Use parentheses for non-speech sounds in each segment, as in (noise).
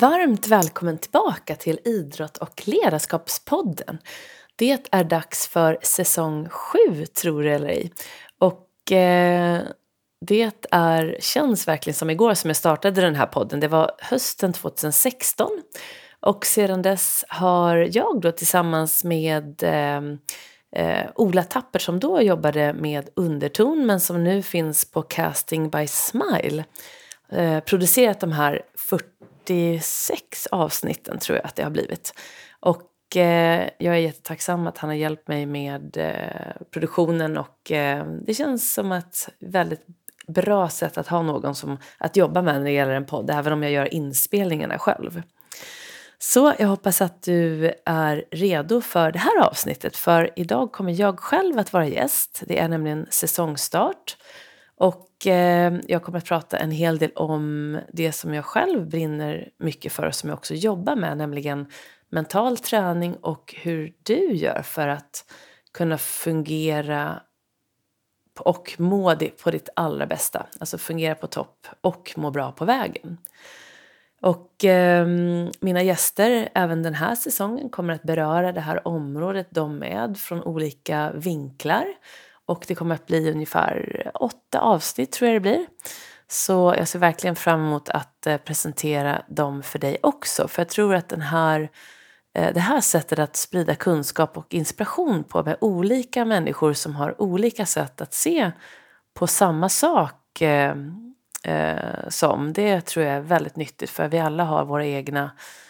Varmt välkommen tillbaka till Idrott och ledarskapspodden. Det är dags för säsong 7, tror det eller ej. Och eh, det är, känns verkligen som igår som jag startade den här podden. Det var hösten 2016. Och sedan dess har jag då tillsammans med eh, eh, Ola Tapper som då jobbade med underton men som nu finns på Casting by Smile eh, producerat de här 46 avsnitten tror jag att det har blivit. Och eh, jag är jättetacksam att han har hjälpt mig med eh, produktionen och eh, det känns som ett väldigt bra sätt att ha någon som att jobba med när det gäller en podd, även om jag gör inspelningarna själv. Så jag hoppas att du är redo för det här avsnittet, för idag kommer jag själv att vara gäst. Det är nämligen säsongstart och eh, jag kommer att prata en hel del om det som jag själv brinner mycket för och som jag också jobbar med, nämligen mental träning och hur du gör för att kunna fungera och må på ditt allra bästa. Alltså fungera på topp och må bra på vägen. Och eh, mina gäster även den här säsongen kommer att beröra det här området de med från olika vinklar. Och det kommer att bli ungefär åtta avsnitt tror jag det blir. Så jag ser verkligen fram emot att eh, presentera dem för dig också. För jag tror att den här, eh, det här sättet att sprida kunskap och inspiration på med olika människor som har olika sätt att se på samma sak eh, eh, som, det tror jag är väldigt nyttigt. För vi alla har våra egna Eh,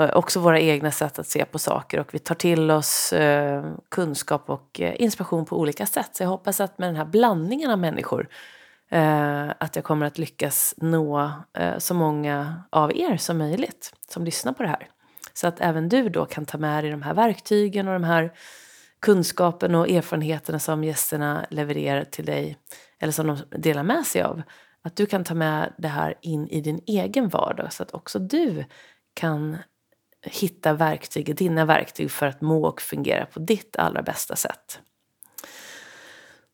Eh, också våra egna sätt att se på saker och vi tar till oss eh, kunskap och eh, inspiration på olika sätt. Så jag hoppas att med den här blandningen av människor eh, att jag kommer att lyckas nå eh, så många av er som möjligt som lyssnar på det här. Så att även du då kan ta med dig de här verktygen och de här kunskapen och erfarenheterna som gästerna levererar till dig eller som de delar med sig av. Att du kan ta med det här in i din egen vardag så att också du kan hitta verktyg, dina verktyg för att må och fungera på ditt allra bästa sätt.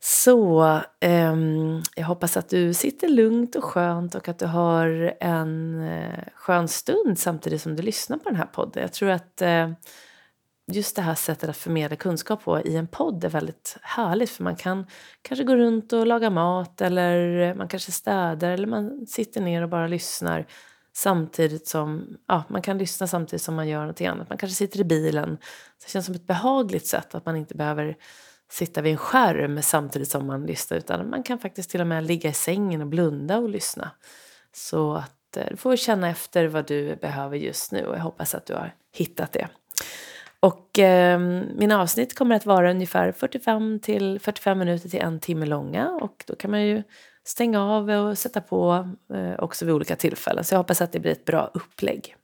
Så eh, jag hoppas att du sitter lugnt och skönt och att du har en eh, skön stund samtidigt som du lyssnar på den här podden. Jag tror att eh, just det här sättet att förmedla kunskap på i en podd är väldigt härligt för man kan kanske gå runt och laga mat eller man kanske städar eller man sitter ner och bara lyssnar samtidigt som ja, man kan lyssna samtidigt som man gör något annat. Man kanske sitter i bilen. Så det känns som ett behagligt sätt att man inte behöver sitta vid en skärm samtidigt som man lyssnar utan man kan faktiskt till och med ligga i sängen och blunda och lyssna. Så att eh, du får känna efter vad du behöver just nu och jag hoppas att du har hittat det. Och eh, mina avsnitt kommer att vara ungefär 45 till 45 minuter till en timme långa och då kan man ju stänga av och sätta på eh, också vid olika tillfällen. Så jag hoppas att det blir ett bra upplägg.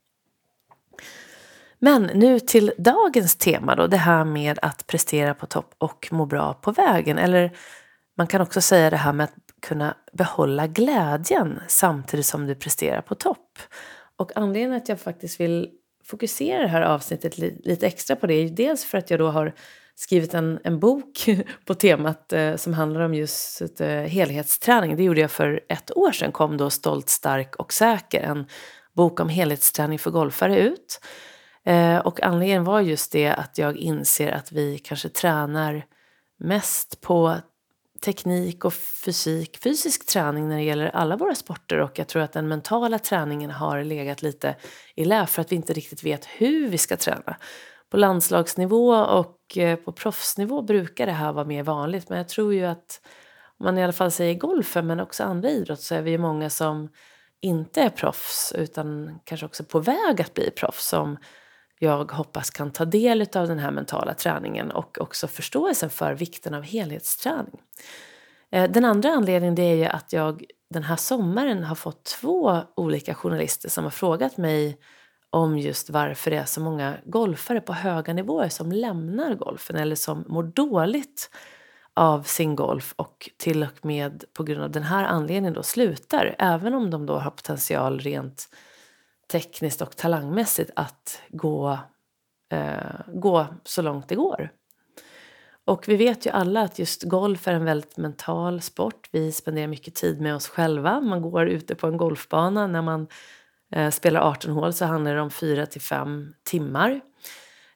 Men nu till dagens tema då, det här med att prestera på topp och må bra på vägen. Eller man kan också säga det här med att kunna behålla glädjen samtidigt som du presterar på topp. Och anledningen att jag faktiskt vill fokusera det här avsnittet lite extra på det är dels för att jag då har skrivit en, en bok (laughs) på temat eh, som handlar om just eh, helhetsträning. Det gjorde jag för ett år sedan, kom då Stolt, stark och säker, en bok om helhetsträning för golfare ut. Eh, och anledningen var just det att jag inser att vi kanske tränar mest på teknik och fysik, fysisk träning när det gäller alla våra sporter och jag tror att den mentala träningen har legat lite i lä för att vi inte riktigt vet hur vi ska träna på landslagsnivå och Eh, på proffsnivå brukar det här vara mer vanligt. Men jag tror ju att om man i alla fall säger golfen men också andra idrotter så är vi ju många som inte är proffs utan kanske också på väg att bli proffs som jag hoppas kan ta del av den här mentala träningen och också förståelsen för vikten av helhetsträning. Eh, den andra anledningen det är ju att jag den här sommaren har fått två olika journalister som har frågat mig om just varför det är så många golfare på höga nivåer som lämnar golfen eller som mår dåligt av sin golf och till och med på grund av den här anledningen då slutar även om de då har potential rent tekniskt och talangmässigt att gå, eh, gå så långt det går. Och vi vet ju alla att just golf är en väldigt mental sport. Vi spenderar mycket tid med oss själva. Man går ute på en golfbana när man Eh, spelar 18 hål så handlar det om 4 till 5 timmar.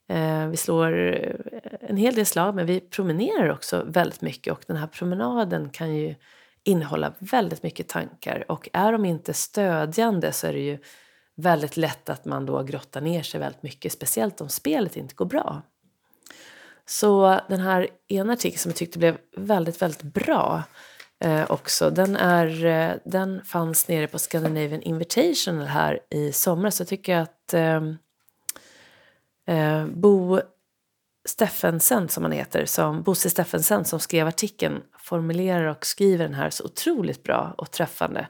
Eh, vi slår eh, en hel del slag men vi promenerar också väldigt mycket och den här promenaden kan ju innehålla väldigt mycket tankar och är de inte stödjande så är det ju väldigt lätt att man då grottar ner sig väldigt mycket, speciellt om spelet inte går bra. Så den här ena artikeln som jag tyckte blev väldigt, väldigt bra eh, också, den, är, eh, den fanns nere på Scandinavian Invitational här i somras. Så jag tycker att eh, eh, Bo Steffensen, som han heter, som, Bosse Steffensen som skrev artikeln formulerar och skriver den här så otroligt bra och träffande.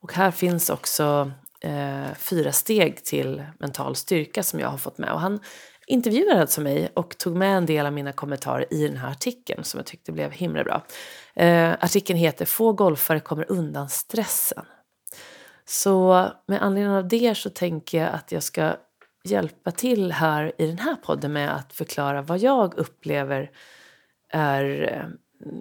Och här finns också eh, fyra steg till mental styrka som jag har fått med. Och han intervjuade alltså mig och tog med en del av mina kommentarer i den här artikeln som jag tyckte blev himla bra. Eh, artikeln heter Få golfare kommer undan stressen. Så med anledning av det så tänker jag att jag ska hjälpa till här i den här podden med att förklara vad jag upplever är eh,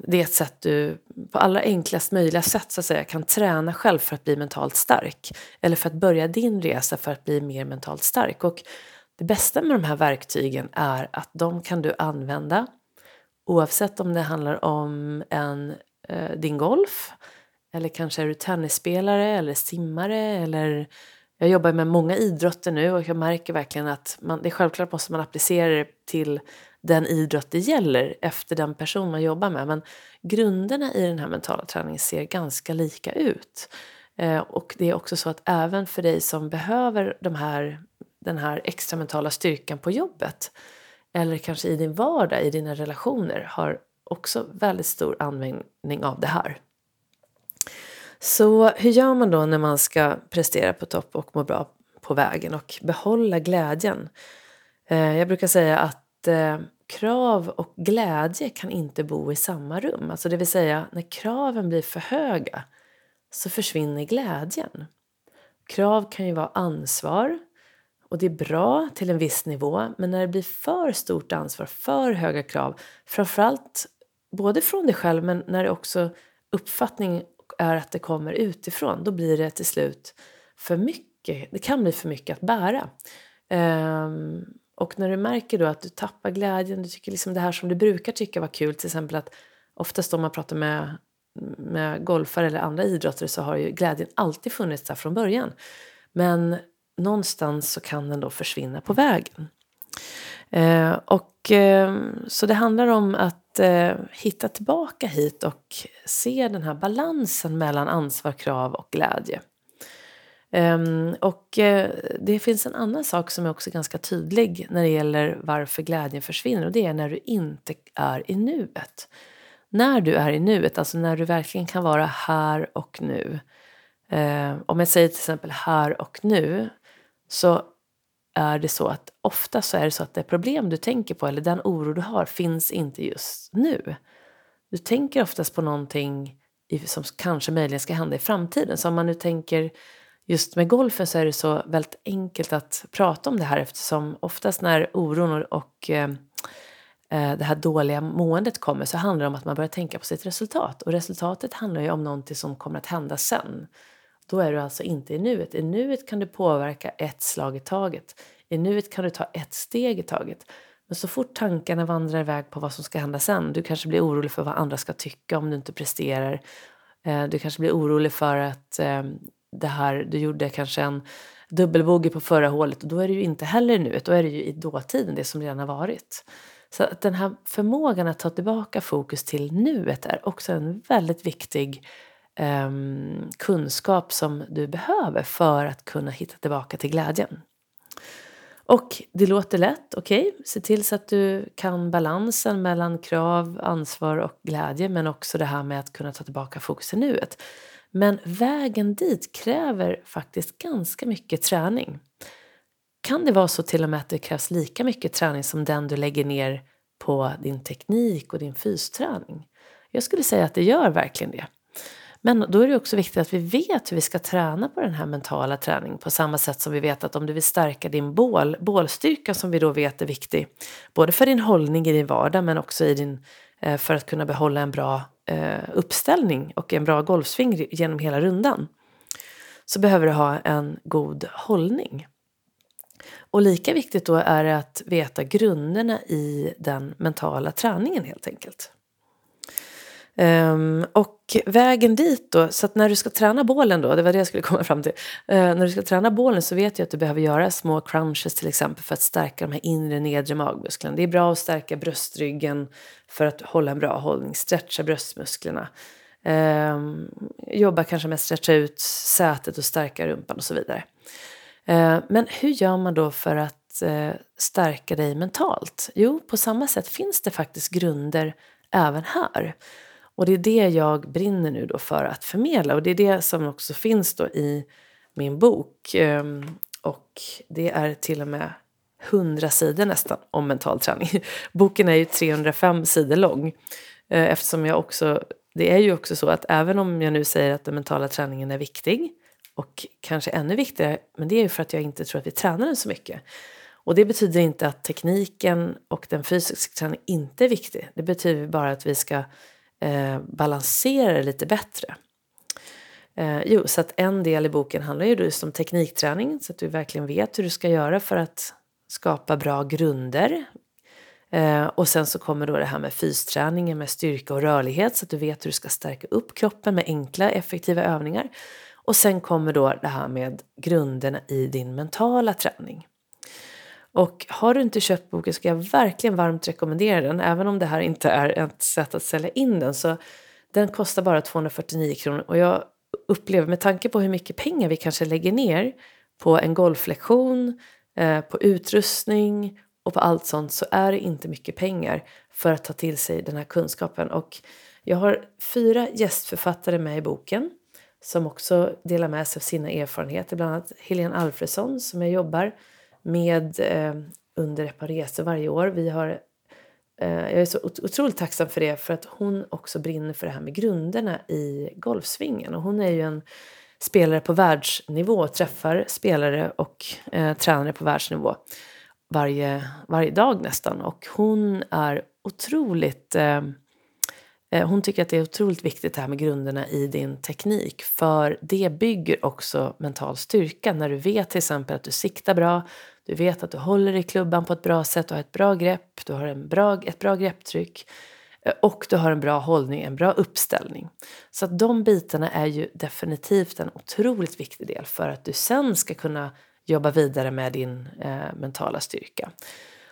det är ett sätt du på allra enklast möjliga sätt så att säga, kan träna själv för att bli mentalt stark. Eller för att börja din resa för att bli mer mentalt stark. Och det bästa med de här verktygen är att de kan du använda oavsett om det handlar om en, eh, din golf eller kanske är du tennisspelare eller simmare eller jag jobbar med många idrotter nu och jag märker verkligen att man, det är självklart måste man applicera det till den idrott det gäller efter den person man jobbar med. Men grunderna i den här mentala träningen ser ganska lika ut. Eh, och det är också så att även för dig som behöver de här, den här extra mentala styrkan på jobbet eller kanske i din vardag, i dina relationer har också väldigt stor användning av det här. Så hur gör man då när man ska prestera på topp och må bra på vägen och behålla glädjen? Eh, jag brukar säga att eh, krav och glädje kan inte bo i samma rum. Alltså det vill säga, när kraven blir för höga så försvinner glädjen. Krav kan ju vara ansvar och det är bra till en viss nivå men när det blir för stort ansvar, för höga krav framförallt både från dig själv men när det också uppfattning är att det kommer utifrån då blir det till slut för mycket. Det kan bli för mycket att bära. Um, och när du märker då att du tappar glädjen, du tycker liksom det här som du brukar tycka var kul, till exempel att oftast om man pratar med, med golfare eller andra idrottare så har ju glädjen alltid funnits där från början. Men någonstans så kan den då försvinna på vägen. Eh, och, eh, så det handlar om att eh, hitta tillbaka hit och se den här balansen mellan ansvar, krav och glädje. Ehm, och eh, det finns en annan sak som är också ganska tydlig när det gäller varför glädjen försvinner och det är när du inte är i nuet. När du är i nuet, alltså när du verkligen kan vara här och nu. Ehm, om jag säger till exempel här och nu så är det så att ofta så är det så att det problem du tänker på eller den oro du har finns inte just nu. Du tänker oftast på någonting som kanske möjligen ska hända i framtiden. Så om man nu tänker just med golfen så är det så väldigt enkelt att prata om det här eftersom oftast när oron och eh, eh, det här dåliga måendet kommer så handlar det om att man börjar tänka på sitt resultat. Och resultatet handlar ju om någonting som kommer att hända sen. Då är du alltså inte i nuet. I nuet kan du påverka ett slag i taget. I nuet kan du ta ett steg i taget. Men så fort tankarna vandrar iväg på vad som ska hända sen, du kanske blir orolig för vad andra ska tycka om du inte presterar. Eh, du kanske blir orolig för att ehm, det här, du gjorde kanske en dubbelbogey på förra hålet och då är det ju inte heller i nuet, då är det ju i dåtiden, det som redan har varit. Så att den här förmågan att ta tillbaka fokus till nuet är också en väldigt viktig um, kunskap som du behöver för att kunna hitta tillbaka till glädjen. Och det låter lätt, okej, okay. se till så att du kan balansen mellan krav, ansvar och glädje men också det här med att kunna ta tillbaka fokus till nuet. Men vägen dit kräver faktiskt ganska mycket träning. Kan det vara så till och med att det krävs lika mycket träning som den du lägger ner på din teknik och din fysträning? Jag skulle säga att det gör verkligen det. Men då är det också viktigt att vi vet hur vi ska träna på den här mentala träningen på samma sätt som vi vet att om du vill stärka din bål, bålstyrka som vi då vet är viktig både för din hållning i din vardag men också i din, eh, för att kunna behålla en bra eh, uppställning och en bra golfsving genom hela rundan. så behöver du ha en god hållning. Och lika viktigt då är det att veta grunderna i den mentala träningen helt enkelt. Um, och vägen dit då, så att när du ska träna bålen då, det var det jag skulle (laughs) komma fram till. Uh, när du ska träna bålen så vet jag att du behöver göra små crunches till exempel för att stärka de här inre nedre magmusklerna. Det är bra att stärka bröstryggen för att hålla en bra hållning, stretcha bröstmusklerna. Um, jobba kanske med att stretcha ut sätet och stärka rumpan och så vidare. Uh, men hur gör man då för att uh, stärka dig mentalt? Jo, på samma sätt finns det faktiskt grunder även här. Och det är det jag brinner nu då för att förmedla och det är det som också finns då i min bok. Ehm, och det är till och med 100 sidor nästan om mental träning. (laughs) Boken är ju 305 sidor lång eh, eftersom jag också, det är ju också så att även om jag nu säger att den mentala träningen är viktig och kanske ännu viktigare, men det är ju för att jag inte tror att vi tränar den så mycket. Och det betyder inte att tekniken och den fysiska träningen inte är viktig. Det betyder bara att vi ska eh, balansera det lite bättre. Eh, jo, så att en del i boken handlar ju just om teknikträning så att du verkligen vet hur du ska göra för att skapa bra grunder. Eh, och sen så kommer då det här med fysträningen med styrka och rörlighet så att du vet hur du ska stärka upp kroppen med enkla effektiva övningar. Och sen kommer då det här med grunderna i din mentala träning. Och har du inte köpt boken ska jag verkligen varmt rekommendera den. Även om det här inte är ett sätt att sälja in den så den kostar bara 249 kronor. Och jag upplever med tanke på hur mycket pengar vi kanske lägger ner på en golflektion, eh, på utrustning och på allt sånt så är det inte mycket pengar för att ta till sig den här kunskapen. Och jag har fyra gästförfattare med i boken som också delar med sig av sina erfarenheter. Bland annat Helene Alfredsson som jag jobbar med eh, under ett par resor varje år. Vi har, eh, jag är så otroligt tacksam för det för att hon också brinner för det här med grunderna i golfsvingen. Och hon är ju en spelare på världsnivå och träffar spelare och eh, tränare på världsnivå varje, varje dag nästan. Och hon är otroligt eh, Eh, hon tycker att det är otroligt viktigt det här med grunderna i din teknik för det bygger också mental styrka när du vet till exempel att du siktar bra, du vet att du håller i klubban på ett bra sätt och har ett bra grepp, du har en bra, ett bra grepptryck eh, och du har en bra hållning, en bra uppställning. Så att de bitarna är ju definitivt en otroligt viktig del för att du sen ska kunna jobba vidare med din eh, mentala styrka.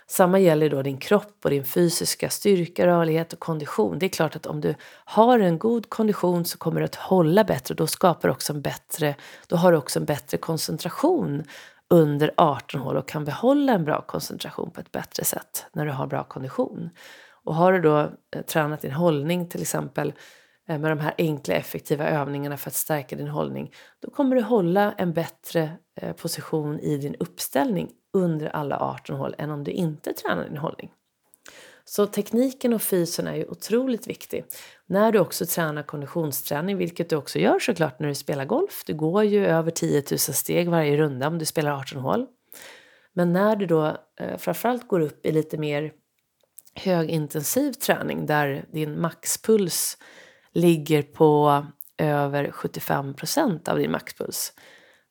Samma gäller då din kropp och din fysiska styrka, rörlighet och kondition. Det är klart att om du har en god kondition så kommer du att hålla bättre och då skapar också en bättre, då har du också en bättre koncentration under 18 hål och kan behålla en bra koncentration på ett bättre sätt när du har bra kondition. Och har du då eh, tränat din hållning till exempel eh, med de här enkla effektiva övningarna för att stärka din hållning, då kommer du hålla en bättre eh, position i din uppställning under alla 18 hål än om du inte tränar din hållning. Så tekniken och fysen är ju otroligt viktig. När du också tränar konditionsträning, vilket du också gör såklart när du spelar golf. Du går ju över 10 000 steg varje runda om du spelar 18 hål. Men när du då eh, framförallt går upp i lite mer högintensiv träning där din maxpuls ligger på över 75 procent av din maxpuls.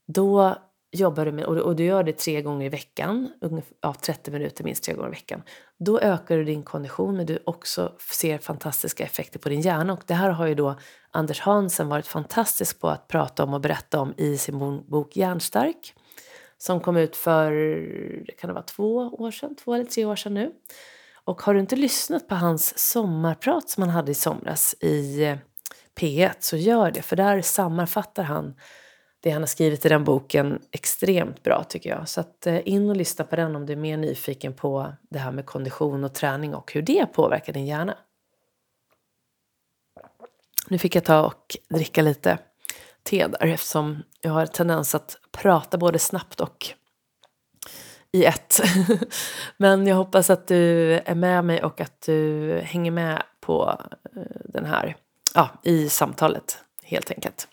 Då jobbar du med, och du gör det tre gånger i veckan, ja, 30 minuter minst tre gånger i veckan, då ökar du din kondition men du också ser fantastiska effekter på din hjärna. Och det här har ju då Anders Hansen varit fantastisk på att prata om och berätta om i sin bok Hjärnstark som kom ut för, kan det vara två år sedan, två eller tre år sedan nu. Och har du inte lyssnat på hans sommarprat som han hade i somras i eh, P1 så gör det, för där sammanfattar han det han har skrivit i den boken extremt bra tycker jag. Så att eh, in och lyssna på den om du är mer nyfiken på det här med kondition och träning och hur det påverkar din hjärna. Nu fick jag ta och dricka lite te där eftersom jag har tendens att prata både snabbt och i ett. (laughs) Men jag hoppas att du är med mig och att du hänger med på eh, den här, ja, i samtalet helt enkelt.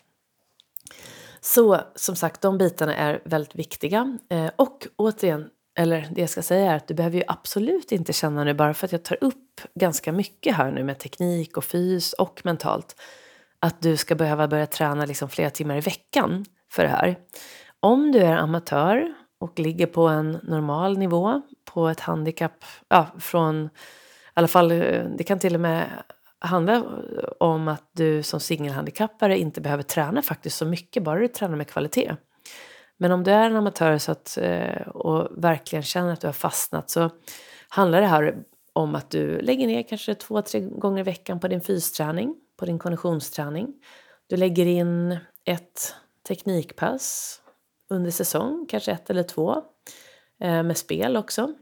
Så som sagt, de bitarna är väldigt viktiga. Eh, och återigen, eller det jag ska säga är att du behöver ju absolut inte känna nu bara för att jag tar upp ganska mycket här nu med teknik och fys och mentalt att du ska behöva börja träna liksom flera timmar i veckan för det här. Om du är amatör och ligger på en normal nivå på ett handikapp, ja, från i alla fall, eh, det kan till och med handla om att du som singelhandikappare inte behöver träna faktiskt så mycket, bara du tränar med kvalitet. Men om du är en amatör så att, eh, och verkligen känner att du har fastnat så handlar det här om att du lägger ner kanske två, tre gånger i veckan på din fysträning, på din konditionsträning. Du lägger in ett teknikpass under säsong, kanske ett eller två, eh, med spel också.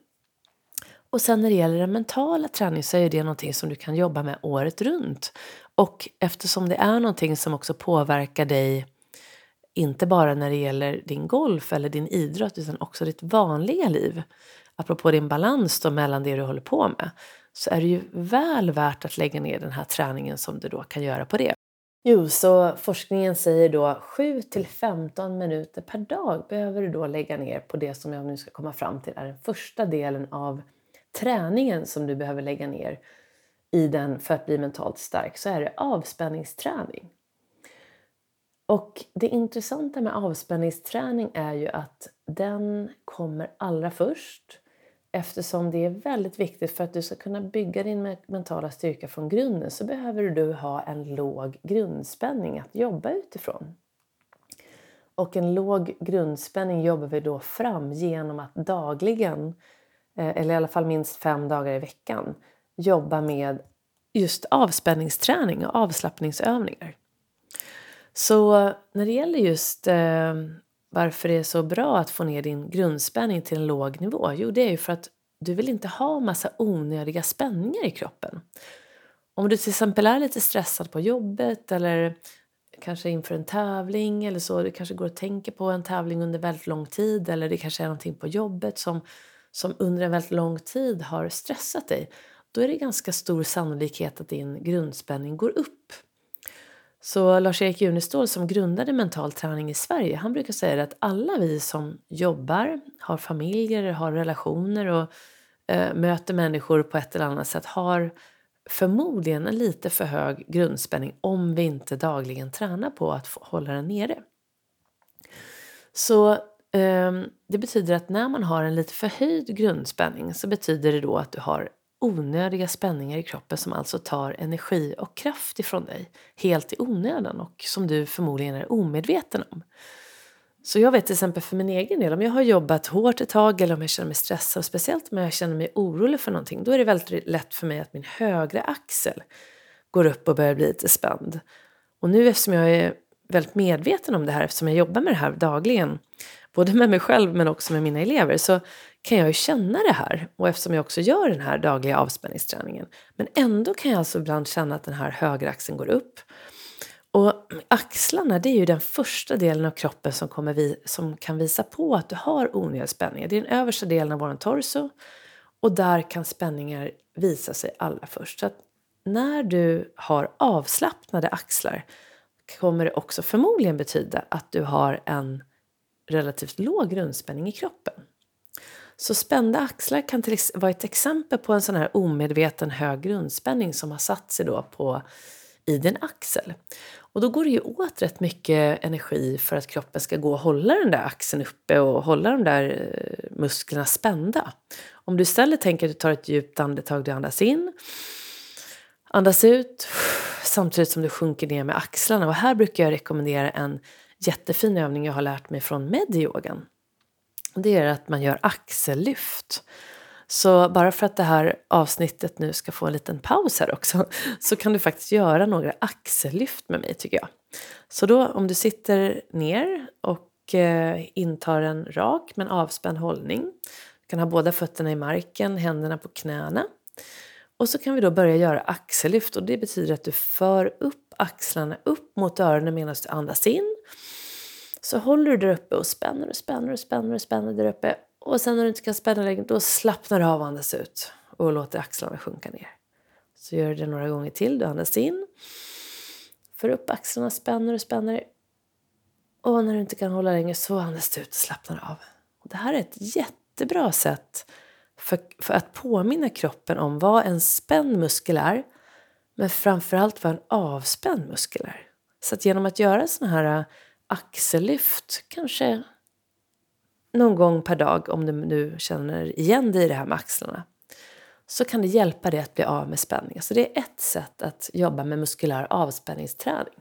Och sen när det gäller den mentala träningen så är det någonting som du kan jobba med året runt. Och eftersom det är någonting som också påverkar dig inte bara när det gäller din golf eller din idrott utan också ditt vanliga liv. Apropå din balans då mellan det du håller på med. Så är det ju väl värt att lägga ner den här träningen som du då kan göra på det. Jo, så forskningen säger då 7 till 15 minuter per dag behöver du då lägga ner på det som jag nu ska komma fram till är den första delen av träningen som du behöver lägga ner i den för att bli mentalt stark så är det avspänningsträning. Och det intressanta med avspänningsträning är ju att den kommer allra först eftersom det är väldigt viktigt för att du ska kunna bygga din mentala styrka från grunden så behöver du ha en låg grundspänning att jobba utifrån. Och en låg grundspänning jobbar vi då fram genom att dagligen, eh, Eh, eller i alla fall minst fem dagar i veckan, jobba med just avspänningsträning och avslappningsövningar. Så när det gäller just eh, varför det är så bra att få ner din grundspänning till en låg nivå, jo det är ju för att du vill inte ha massa onödiga spänningar i kroppen. Om du till exempel är lite stressad på jobbet eller kanske inför en tävling eller så, du kanske går och tänker på en tävling under väldigt lång tid eller det kanske är någonting på jobbet som, som under en väldigt lång tid har stressat dig, då är det ganska stor sannolikhet att din grundspänning går upp. Så Lars-Erik Junestål som grundade Mental träning i Sverige, han brukar säga att alla vi som jobbar, har familjer, har relationer och eh, möter människor på ett eller annat sätt har förmodligen en lite för hög grundspänning om vi inte dagligen tränar på att hålla den nere. Så Ehm, det betyder att när man har en lite förhöjd grundspänning så betyder det då att du har onödiga spänningar i kroppen som alltså tar energi och kraft ifrån dig helt i onödan och som du förmodligen är omedveten om. Så jag vet till exempel för min egen del, om jag har jobbat hårt ett tag eller om jag känner mig stressad, och speciellt om jag känner mig orolig för någonting, då är det väldigt lätt för mig att min högra axel går upp och börjar bli lite spänd. Och nu eftersom jag är väldigt medveten om det här, eftersom jag jobbar med det här dagligen, både med mig själv men också med mina elever, så kan jag ju känna det här. Och eftersom jag också gör den här dagliga avspänningsträningen. Men ändå kan jag alltså ibland känna att den här högra axeln går upp. Och axlarna det är ju den första delen av kroppen som, kommer vi, som kan visa på att du har onödiga spänningar. Det är den översta delen av vår torso. Och där kan spänningar visa sig allra först. Så att när du har avslappnade axlar kommer det också förmodligen betyda att du har en relativt låg grundspänning i kroppen. Så spända axlar kan till vara ett exempel på en sån här omedveten hög grundspänning som har satt sig då på, i din axel. Och då går det ju åt rätt mycket energi för att kroppen ska gå och hålla den där axeln uppe och hålla de där eh, musklerna spända. Om du istället tänker att du tar ett djupt andetag, du andas in, andas ut samtidigt som du sjunker ner med axlarna. Och här brukar jag rekommendera en jättefin övning jag har lärt mig från medyogan. Det är att man gör axellyft. Så bara för att det här avsnittet nu ska få en liten paus här också (laughs) så kan du faktiskt göra några axellyft med mig tycker jag. Så då om du sitter ner och eh, intar en rak men avspänd hållning. Du kan ha båda fötterna i marken, händerna på knäna. Och så kan vi då börja göra axellyft och det betyder att du för upp axlarna upp mot öronen medan du andas in. Så håller du där uppe och spänner och spänner och spänner och spänner där uppe. Och sen när du inte kan spänna längre, då slappnar du av och andas ut. Och låter axlarna sjunka ner. Så gör du det några gånger till. Du andas in. För upp axlarna, spänner och spänner. Och när du inte kan hålla längre så andas du ut och slappnar av. Och det här är ett jättebra sätt för, för att påminna kroppen om vad en spänd muskel är. Men framförallt vad en avspänd muskel är. Så att genom att göra sådana här axellyft kanske någon gång per dag om du nu känner igen dig i det här med axlarna så kan det hjälpa dig att bli av med spänning. Så det är ett sätt att jobba med muskulär avspänningsträning.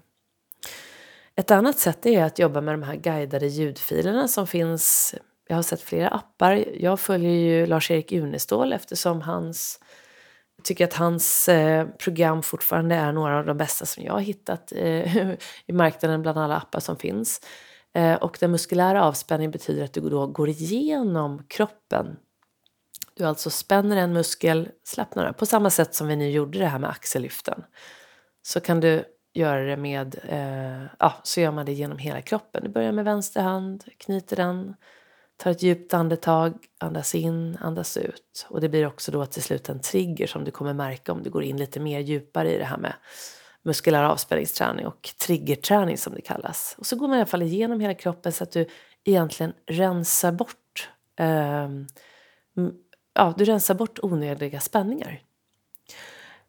Ett annat sätt är att jobba med de här guidade ljudfilerna som finns. Jag har sett flera appar. Jag följer ju Lars-Erik Unestål eftersom hans tycker att hans eh, program fortfarande är några av de bästa som jag har hittat eh, (laughs) i marknaden bland alla appar som finns. Eh, och den muskulära avspänningen betyder att du då går igenom kroppen. Du alltså spänner en muskel, slappnar den. På samma sätt som vi nu gjorde det här med axellyften. Så kan du göra det med, eh, ja, så gör man det genom hela kroppen. Du börjar med vänster hand, knyter den, tar ett djupt andetag, andas in, andas ut. Och det blir också då till slut en trigger som du kommer märka om du går in lite mer djupare i det här med muskulär avspänningsträning och triggerträning som det kallas. Och så går man i alla fall igenom hela kroppen så att du egentligen rensar bort eh, ja, du rensar bort onödiga spänningar.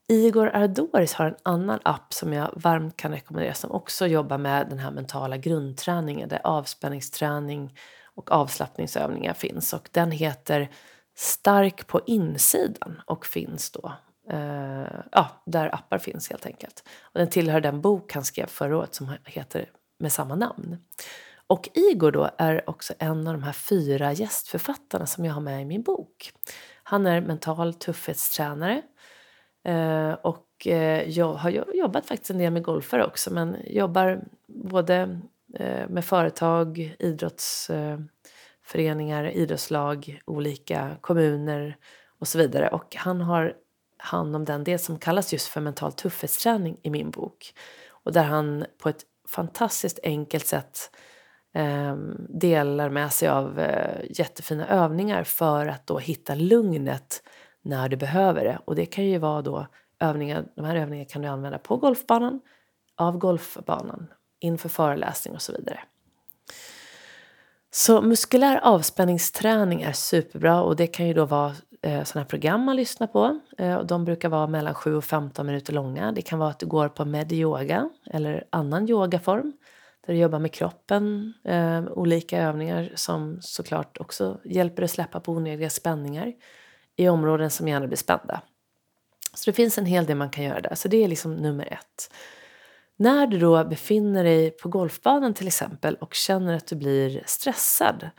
Igor Ardoris har en annan app som jag varmt kan rekommendera som också jobbar med den här mentala grundträningen där avspänningsträning och avslappningsövningar finns. Och den heter Stark på insidan och finns då eh, ja, där appar finns helt enkelt. Och den tillhör den bok han skrev förra året som heter med samma namn. Och Igor då är också en av de här fyra gästförfattarna som jag har med i min bok. Han är mental tuffhetstränare eh, och eh, jag har jobbat faktiskt en del med golfare också men jobbar både Eh, med företag, idrottsföreningar, eh, idrottslag, olika kommuner och så vidare. Och han har hand om den del som kallas just för mental tuffhetsträning i min bok. Och där han på ett fantastiskt enkelt sätt eh, delar med sig av eh, jättefina övningar för att då hitta lugnet när du behöver det. Och det kan ju vara då övningar, de här övningarna kan du använda på golfbanan, av golfbanan, inför föreläsning och så vidare. Så muskulär avspänningsträning är superbra och det kan ju då vara eh, sådana program man lyssnar på. Eh, och de brukar vara mellan 7 och 15 minuter långa. Det kan vara att du går på medyoga eller annan yogaform där du jobbar med kroppen, eh, olika övningar som såklart också hjälper dig släppa på onödiga spänningar i områden som gärna blir spända. Så det finns en hel del man kan göra där, så det är liksom nummer ett. När du då befinner dig på golfbanan till exempel och känner att du blir stressad.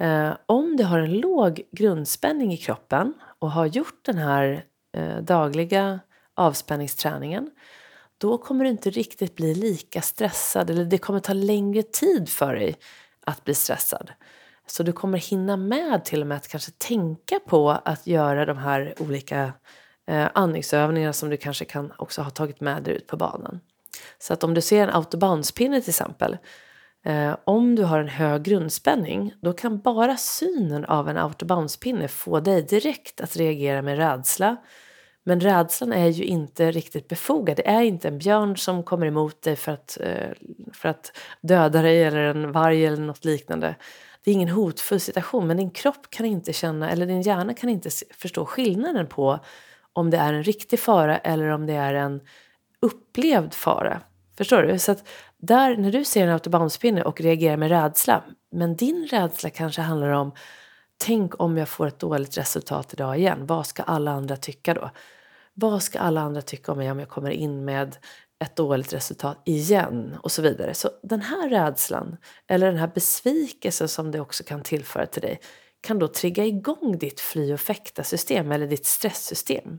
Eh, om du har en låg grundspänning i kroppen och har gjort den här eh, dagliga avspänningsträningen då kommer du inte riktigt bli lika stressad eller det kommer ta längre tid för dig att bli stressad. Så du kommer hinna med till och med att kanske tänka på att göra de här olika eh, andningsövningarna som du kanske kan också ha tagit med dig ut på banan. Så att om du ser en autobahnspinne till exempel eh, om du har en hög grundspänning då kan bara synen av en autobahnspinne få dig direkt att reagera med rädsla men rädslan är ju inte riktigt befogad. Det är inte en björn som kommer emot dig för att, eh, för att döda dig eller en varg eller något liknande. Det är ingen hotfull situation men din kropp kan inte känna, eller din hjärna kan inte förstå skillnaden på om det är en riktig fara eller om det är en upplevd fara. Förstår du? Så att där, när du ser en autobahnspinne och reagerar med rädsla, men din rädsla kanske handlar om Tänk om jag får ett dåligt resultat idag igen, vad ska alla andra tycka då? Vad ska alla andra tycka om mig om jag kommer in med ett dåligt resultat igen och så vidare. Så den här rädslan eller den här besvikelsen som det också kan tillföra till dig kan då trigga igång ditt fly och fäkta system eller ditt stresssystem.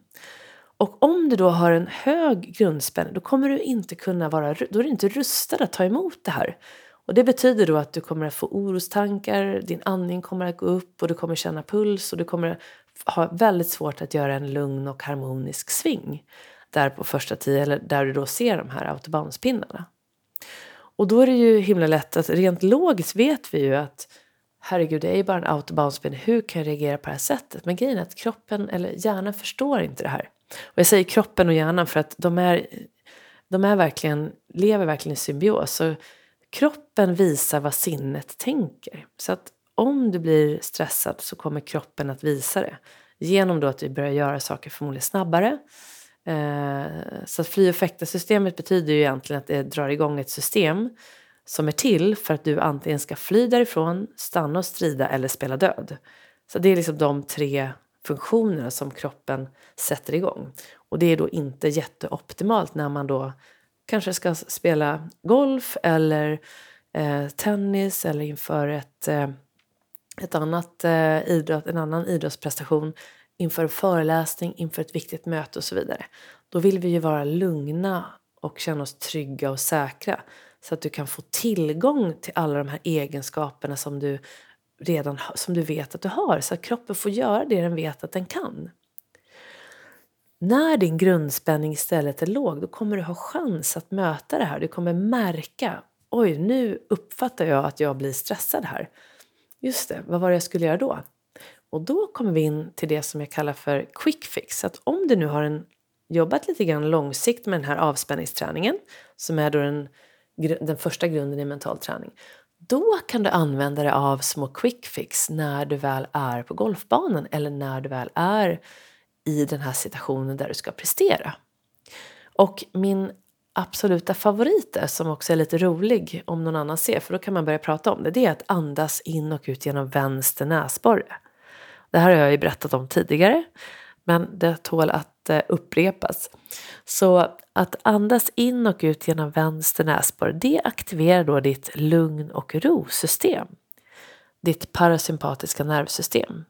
Och om du då har en hög grundspänning då kommer du inte kunna vara, då är du inte rustad att ta emot det här. Och det betyder då att du kommer att få orostankar, din andning kommer att gå upp och du kommer känna puls och du kommer ha väldigt svårt att göra en lugn och harmonisk sving där på första tio, eller där du då ser de här autobahnspinnarna. Och då är det ju himla lätt att rent logiskt vet vi ju att herregud, det är ju bara en autobahnspinne, hur kan jag reagera på det här sättet? Men grejen är att kroppen eller hjärnan förstår inte det här. Och jag säger kroppen och hjärnan för att de är, de är verkligen, lever verkligen i symbios. Så kroppen visar vad sinnet tänker. Så att om du blir stressad så kommer kroppen att visa det. Genom då att vi börjar göra saker förmodligen snabbare. Eh, så att fly och fäkta-systemet betyder ju egentligen att det drar igång ett system som är till för att du antingen ska fly därifrån, stanna och strida eller spela död. Så det är liksom de tre funktionerna som kroppen sätter igång. Och det är då inte jätteoptimalt när man då kanske ska spela golf eller eh, tennis eller inför ett, eh, ett annat, eh, idrott, en annan idrottsprestation inför en föreläsning, inför ett viktigt möte och så vidare. Då vill vi ju vara lugna och känna oss trygga och säkra så att du kan få tillgång till alla de här egenskaperna som du redan som du vet att du har så att kroppen får göra det den vet att den kan. När din grundspänning istället är låg då kommer du ha chans att möta det här. Du kommer märka oj, nu uppfattar jag att jag blir stressad här. Just det, vad var det jag skulle göra då? Och då kommer vi in till det som jag kallar för quick fix. Att om du nu har en, jobbat lite grann långsiktigt med den här avspänningsträningen som är då den, den första grunden i mental träning. Då kan du använda dig av små quick fix när du väl är på golfbanan eller när du väl är i den här situationen där du ska prestera. Och min absoluta favorit är, som också är lite rolig om någon annan ser, för då kan man börja prata om det, det är att andas in och ut genom vänster näsborre. Det här har jag ju berättat om tidigare, men det tål att eh, upprepas. Så att andas in och ut genom vänster näsborre, det aktiverar då ditt lugn och ro-system. Ditt parasympatiska nervsystem.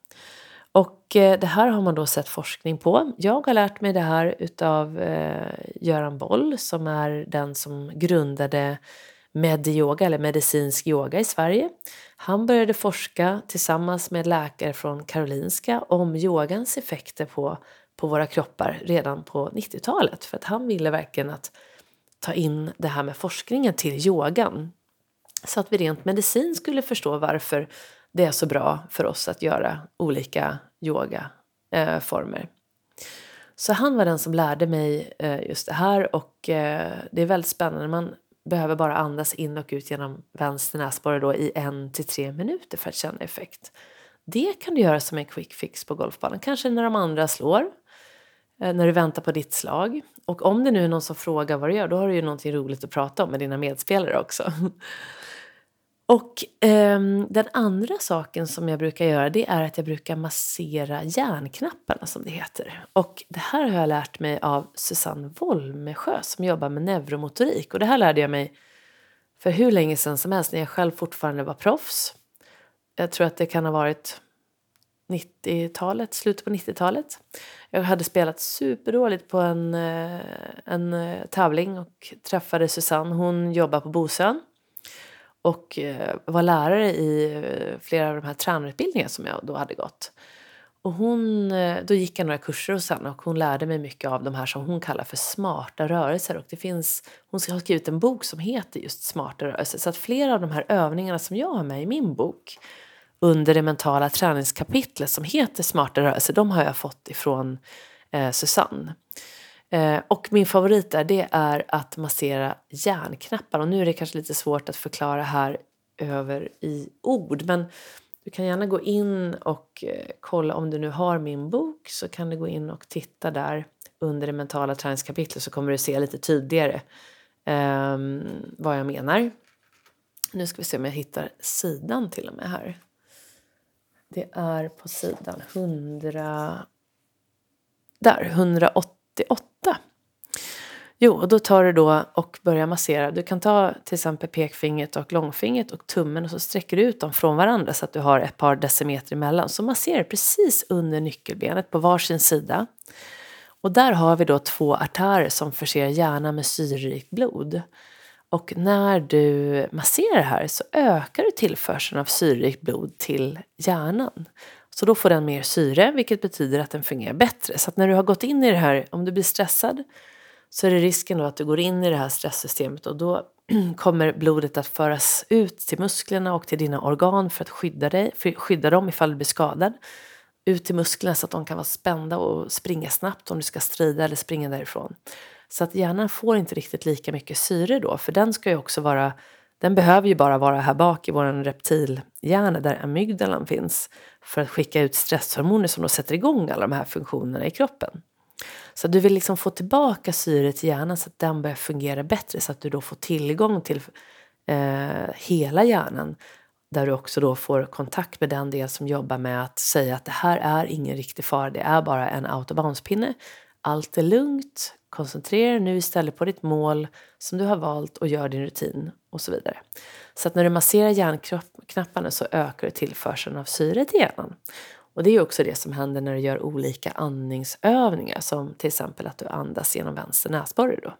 Och eh, det här har man då sett forskning på. Jag har lärt mig det här utav eh, Göran Boll som är den som grundade Medyoga eller medicinsk yoga i Sverige. Han började forska tillsammans med läkare från Karolinska om yogans effekter på, på våra kroppar redan på 90-talet. För att han ville verkligen att ta in det här med forskningen till yogan. Så att vi rent medicin skulle förstå varför det är så bra för oss att göra olika yogaformer. Eh, så han var den som lärde mig eh, just det här och eh, det är väldigt spännande. Man behöver bara andas in och ut genom vänster näsborre då i en till tre minuter för att känna effekt. Det kan du göra som en quick fix på golfbanan. Kanske när de andra slår, eh, när du väntar på ditt slag. Och om det nu är någon som frågar vad du gör, då har du ju någonting roligt att prata om med dina medspelare också. (laughs) Och eh, den andra saken som jag brukar göra det är att jag brukar massera hjärnknapparna som det heter. Och det här har jag lärt mig av Susanne Wolmesjö som jobbar med neuromotorik. Och det här lärde jag mig för hur länge sedan som helst när jag själv fortfarande var proffs. Jag tror att det kan ha varit 90-talet, slutet på 90-talet. Jag hade spelat superdåligt på en, eh, en eh, tävling och träffade Susanne. Hon jobbar på Bosön och eh, var lärare i eh, flera av de här tränarutbildningarna som jag då hade gått. Och hon, eh, då gick jag några kurser hos henne och hon lärde mig mycket av de här som hon kallar för smarta rörelser. Och det finns, hon har skrivit en bok som heter just smarta rörelser. Så att flera av de här övningarna som jag har med i min bok under det mentala träningskapitlet som heter smarta rörelser, de har jag fått ifrån eh, Susanne. Eh, och min favorit där det är att massera hjärnknappar. Och nu är det kanske lite svårt att förklara här över i ord. Men du kan gärna gå in och eh, kolla om du nu har min bok så kan du gå in och titta där under det mentala träningskapitlet så kommer du se lite tydligare eh, vad jag menar. Nu ska vi se om jag hittar sidan till och med här. Det är på sidan 100... Där, 188. Jo, och då tar du då och börjar massera. Du kan ta till exempel pekfingret och långfingret och tummen och så sträcker du ut dem från varandra så att du har ett par decimeter emellan. Så masserar precis under nyckelbenet på varsin sida. Och där har vi då två artärer som förser hjärnan med syrerikt blod. Och när du masserar här så ökar du tillförseln av syrerikt blod till hjärnan. Så då får den mer syre, vilket betyder att den fungerar bättre. Så att när du har gått in i det här, om du blir stressad, så är det risken då att du går in i det här stresssystemet och då (clears throat) kommer blodet att föras ut till musklerna och till dina organ för att skydda, dig, för skydda dem ifall du blir skadad. Ut till musklerna så att de kan vara spända och springa snabbt om du ska strida eller springa därifrån. Så att hjärnan får inte riktigt lika mycket syre då, för den ska ju också vara den behöver ju bara vara här bak i vår reptilhjärna där amygdalan finns för att skicka ut stresshormoner som då sätter igång alla de här funktionerna i kroppen. Så du vill liksom få tillbaka syret i hjärnan så att den börjar fungera bättre så att du då får tillgång till eh, hela hjärnan där du också då får kontakt med den del som jobbar med att säga att det här är ingen riktig fara, det är bara en autobahnspinne. Allt är lugnt, koncentrera dig nu istället på ditt mål som du har valt och gör din rutin och så vidare. Så att när du masserar hjärnknapparna så ökar du tillförseln av syre till hjärnan. Och det är också det som händer när du gör olika andningsövningar som till exempel att du andas genom vänster näsborre då.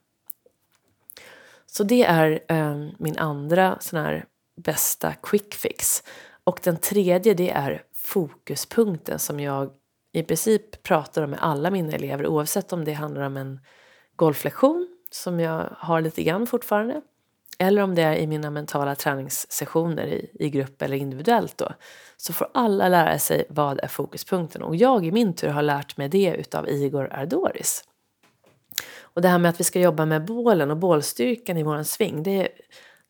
Så det är eh, min andra sån här bästa quick fix. Och den tredje det är fokuspunkten som jag i princip pratar om med alla mina elever oavsett om det handlar om en golflektion som jag har lite grann fortfarande eller om det är i mina mentala träningssessioner i, i grupp eller individuellt då, så får alla lära sig vad är fokuspunkten. Och jag i min tur har lärt mig det utav Igor Ardoris. Och det här med att vi ska jobba med bålen och bålstyrkan i våran sving, det,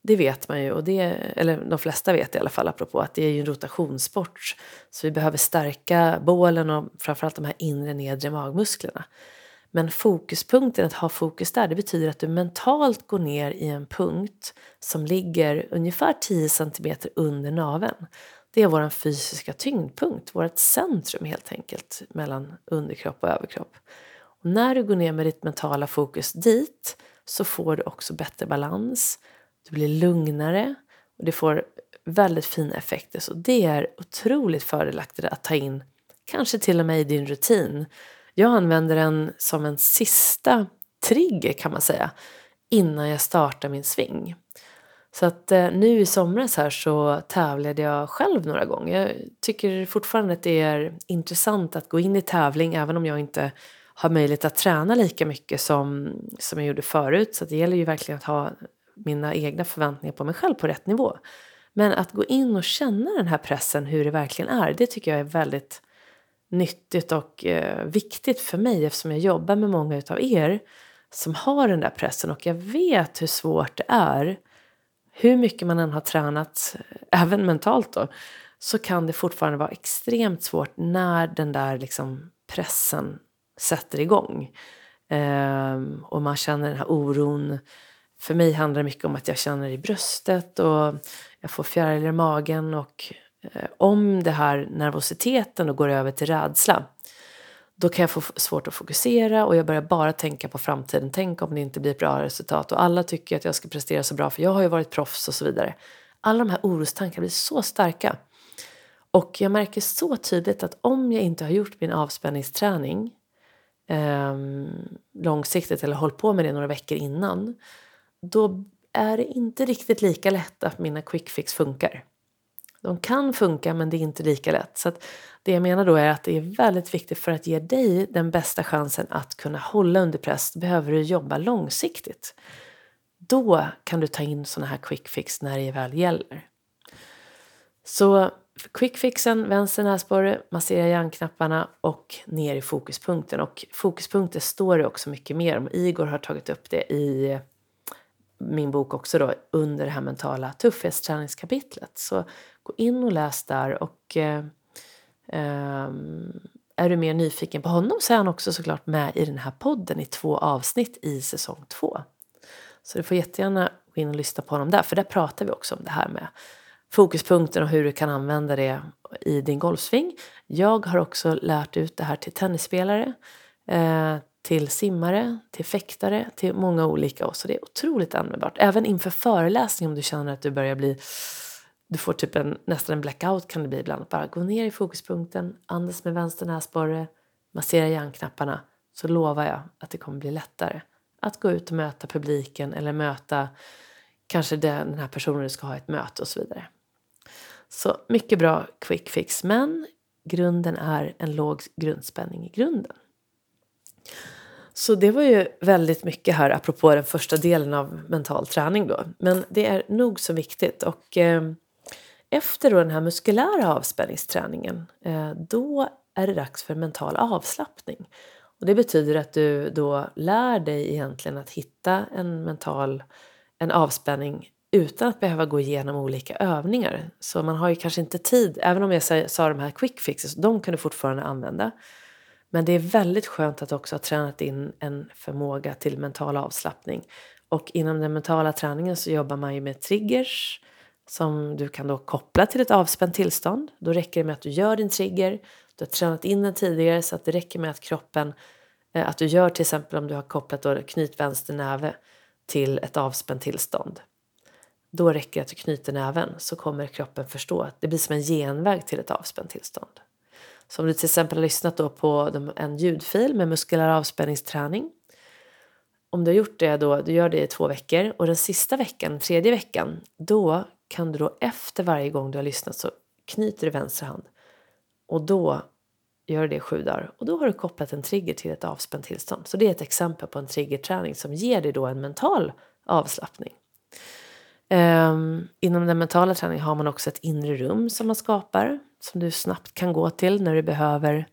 det vet man ju, och det, eller de flesta vet i alla fall apropå att det är ju en rotationssport. Så vi behöver stärka bålen och framförallt de här inre nedre magmusklerna. Men fokuspunkten, att ha fokus där, det betyder att du mentalt går ner i en punkt som ligger ungefär 10 cm under naveln. Det är vår fysiska tyngdpunkt, vårt centrum helt enkelt mellan underkropp och överkropp. Och när du går ner med ditt mentala fokus dit så får du också bättre balans, du blir lugnare och det får väldigt fina effekter. Så det är otroligt fördelaktigt att ta in, kanske till och med i din rutin. Jag använder den som en sista trigger kan man säga innan jag startar min sving. Så att eh, nu i somras här så tävlade jag själv några gånger. Jag tycker fortfarande att det är intressant att gå in i tävling även om jag inte har möjlighet att träna lika mycket som, som jag gjorde förut. Så det gäller ju verkligen att ha mina egna förväntningar på mig själv på rätt nivå. Men att gå in och känna den här pressen, hur det verkligen är, det tycker jag är väldigt nyttigt och eh, viktigt för mig eftersom jag jobbar med många utav er som har den där pressen och jag vet hur svårt det är. Hur mycket man än har tränat, eh, även mentalt då, så kan det fortfarande vara extremt svårt när den där liksom pressen sätter igång. Ehm, och man känner den här oron. För mig handlar det mycket om att jag känner i bröstet och jag får fjärilar i magen och Eh, om det här nervositeten och går över till rädsla då kan jag få svårt att fokusera och jag börjar bara tänka på framtiden. Tänk om det inte blir ett bra resultat och alla tycker att jag ska prestera så bra för jag har ju varit proffs och så vidare. Alla de här orostankarna blir så starka. Och jag märker så tydligt att om jag inte har gjort min avspänningsträning eh, långsiktigt eller hållit på med det några veckor innan då är det inte riktigt lika lätt att mina quick fix funkar. De kan funka men det är inte lika lätt. Så det jag menar då är att det är väldigt viktigt för att ge dig den bästa chansen att kunna hålla under press behöver du jobba långsiktigt. Då kan du ta in sådana här quick fix när det väl gäller. Så quick fixen, vänster näsborre, massera hjärnknapparna och ner i fokuspunkten. Och fokuspunkter står det också mycket mer om. Igor har tagit upp det i min bok också då under det här mentala tuffhetsträningskapitlet. Så gå in och läs där och eh, eh, är du mer nyfiken på honom så är han också såklart med i den här podden i två avsnitt i säsong två. Så du får jättegärna gå in och lyssna på honom där för där pratar vi också om det här med fokuspunkten och hur du kan använda det i din golfsving. Jag har också lärt ut det här till tennisspelare, eh, till simmare, till fäktare, till många olika. Och så det är otroligt användbart. Även inför föreläsning om du känner att du börjar bli du får typ en, nästan en blackout kan det bli ibland. Bara gå ner i fokuspunkten, andas med vänster näsborre, massera hjärnknapparna så lovar jag att det kommer bli lättare att gå ut och möta publiken eller möta kanske den här personen du ska ha ett möte och så vidare. Så mycket bra quick fix, men grunden är en låg grundspänning i grunden. Så det var ju väldigt mycket här apropå den första delen av mental träning då. Men det är nog så viktigt och eh, efter då den här muskulära avspänningsträningen eh, då är det dags för mental avslappning. Och det betyder att du då lär dig egentligen att hitta en mental en avspänning utan att behöva gå igenom olika övningar. Så man har ju kanske inte tid, även om jag sa de här quick fixes, de kan du fortfarande använda. Men det är väldigt skönt att också ha tränat in en förmåga till mental avslappning. Och inom den mentala träningen så jobbar man ju med triggers som du kan då koppla till ett avspänt tillstånd. Då räcker det med att du gör din trigger, du har tränat in den tidigare så att det räcker med att kroppen, eh, att du gör till exempel om du har kopplat då knyt vänster näve till ett avspänt tillstånd. Då räcker det att du knyter näven så kommer kroppen förstå att det blir som en genväg till ett avspänt tillstånd. Så om du till exempel har lyssnat då på en ljudfil med muskulär avspänningsträning. Om du har gjort det då, du gör det i två veckor och den sista veckan, tredje veckan, då kan du då efter varje gång du har lyssnat så knyter du vänster hand och då gör du det sju dagar och då har du kopplat en trigger till ett avspänt tillstånd. Så det är ett exempel på en triggerträning som ger dig då en mental avslappning. Um, inom den mentala träningen har man också ett inre rum som man skapar som du snabbt kan gå till när du behöver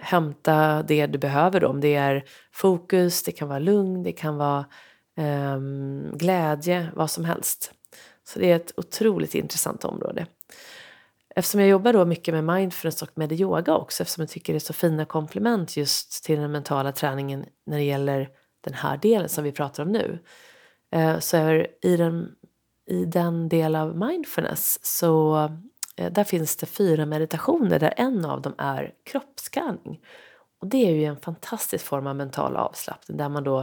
hämta det du behöver. Då. Om det är fokus, det kan vara lugn, det kan vara um, glädje, vad som helst. Så det är ett otroligt intressant område. Eftersom jag jobbar då mycket med mindfulness och med yoga också eftersom jag tycker det är så fina komplement just till den mentala träningen när det gäller den här delen som vi pratar om nu. Eh, så är i den, i den del av mindfulness så Eh, där finns det fyra meditationer där en av dem är kroppsskanning. Och det är ju en fantastisk form av mental avslappning där man då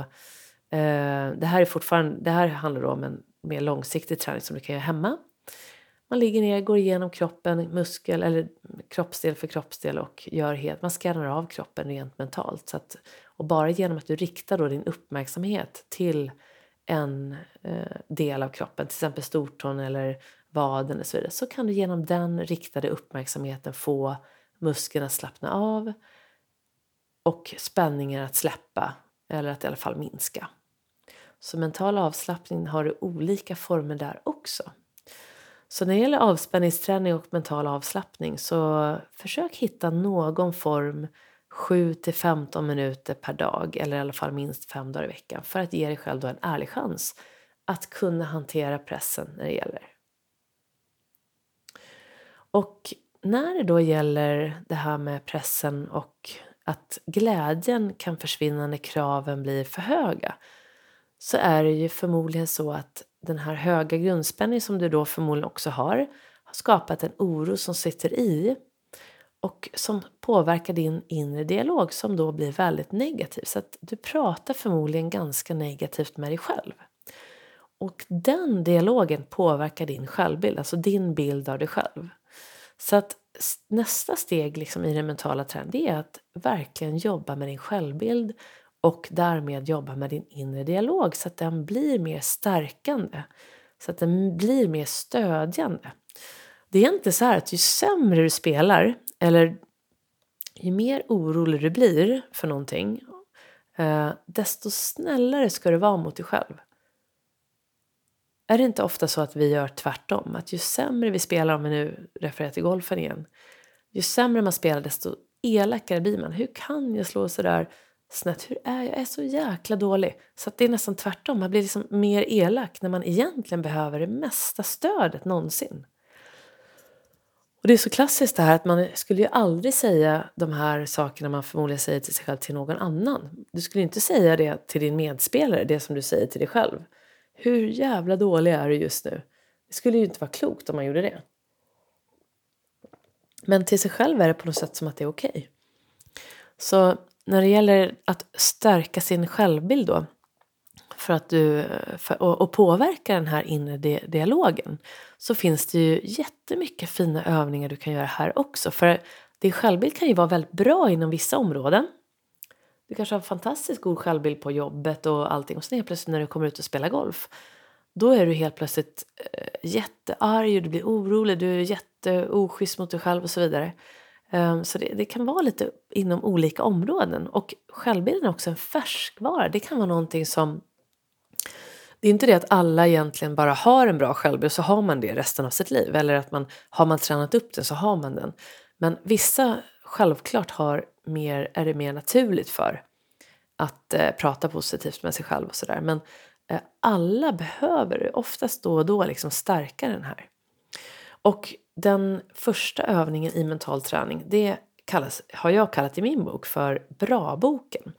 eh, det här är fortfarande, det här handlar om en mer långsiktig träning som du kan göra hemma. Man ligger ner, går igenom kroppen, muskel eller kroppsdel för kroppsdel och gör helt, man skannar av kroppen rent mentalt. Så att, och bara genom att du riktar då din uppmärksamhet till en eh, del av kroppen, till exempel stortån eller vaden och så vidare, så kan du genom den riktade uppmärksamheten få musklerna att slappna av och spänningar att släppa eller att i alla fall minska. Så mental avslappning har du olika former där också. Så när det gäller avspänningsträning och mental avslappning så försök hitta någon form 7 till 15 minuter per dag eller i alla fall minst fem dagar i veckan för att ge dig själv då en ärlig chans att kunna hantera pressen när det gäller. Och när det då gäller det här med pressen och att glädjen kan försvinna när kraven blir för höga så är det ju förmodligen så att den här höga grundspänningen som du då förmodligen också har har skapat en oro som sitter i och som påverkar din inre dialog som då blir väldigt negativ. Så att du pratar förmodligen ganska negativt med dig själv. Och den dialogen påverkar din självbild, alltså din bild av dig själv. Så att nästa steg liksom i den mentala träningen är att verkligen jobba med din självbild och därmed jobba med din inre dialog så att den blir mer stärkande, så att den blir mer stödjande. Det är inte så här att ju sämre du spelar eller ju mer orolig du blir för någonting eh, desto snällare ska du vara mot dig själv. Är det inte ofta så att vi gör tvärtom? Att ju sämre vi spelar, om vi nu refererar till golfen igen, ju sämre man spelar desto elakare blir man. Hur kan jag slå sådär snett. Hur är jag? Jag är så jäkla dålig. Så det är nästan tvärtom. Man blir liksom mer elak när man egentligen behöver det mesta stödet någonsin. Och det är så klassiskt det här att man skulle ju aldrig säga de här sakerna man förmodligen säger till sig själv till någon annan. Du skulle inte säga det till din medspelare, det som du säger till dig själv. Hur jävla dålig är du just nu? Det skulle ju inte vara klokt om man gjorde det. Men till sig själv är det på något sätt som att det är okej. Okay. Så när det gäller att stärka sin självbild då för att du, för, och, och påverka den här inre di dialogen så finns det ju jättemycket fina övningar du kan göra här också. För din självbild kan ju vara väldigt bra inom vissa områden. Du kanske har en fantastiskt god självbild på jobbet och allting och sen helt plötsligt när du kommer ut och spelar golf då är du helt plötsligt äh, jättearg och du blir orolig, du är jätteoschysst mot dig själv och så vidare. Um, så det, det, kan vara lite inom olika områden. Och självbilden är också en färskvara. Det kan vara någonting som... Det är inte det att alla egentligen bara har en bra självbild så har man det resten av sitt liv. Eller att man har man tränat upp den så har man den. Men vissa självklart har mer, är det mer naturligt för att eh, prata positivt med sig själv och sådär. Men eh, alla behöver oftast då och då liksom stärka den här. Och den första övningen i mental träning det kallas, har jag kallat i min bok för Bra-boken.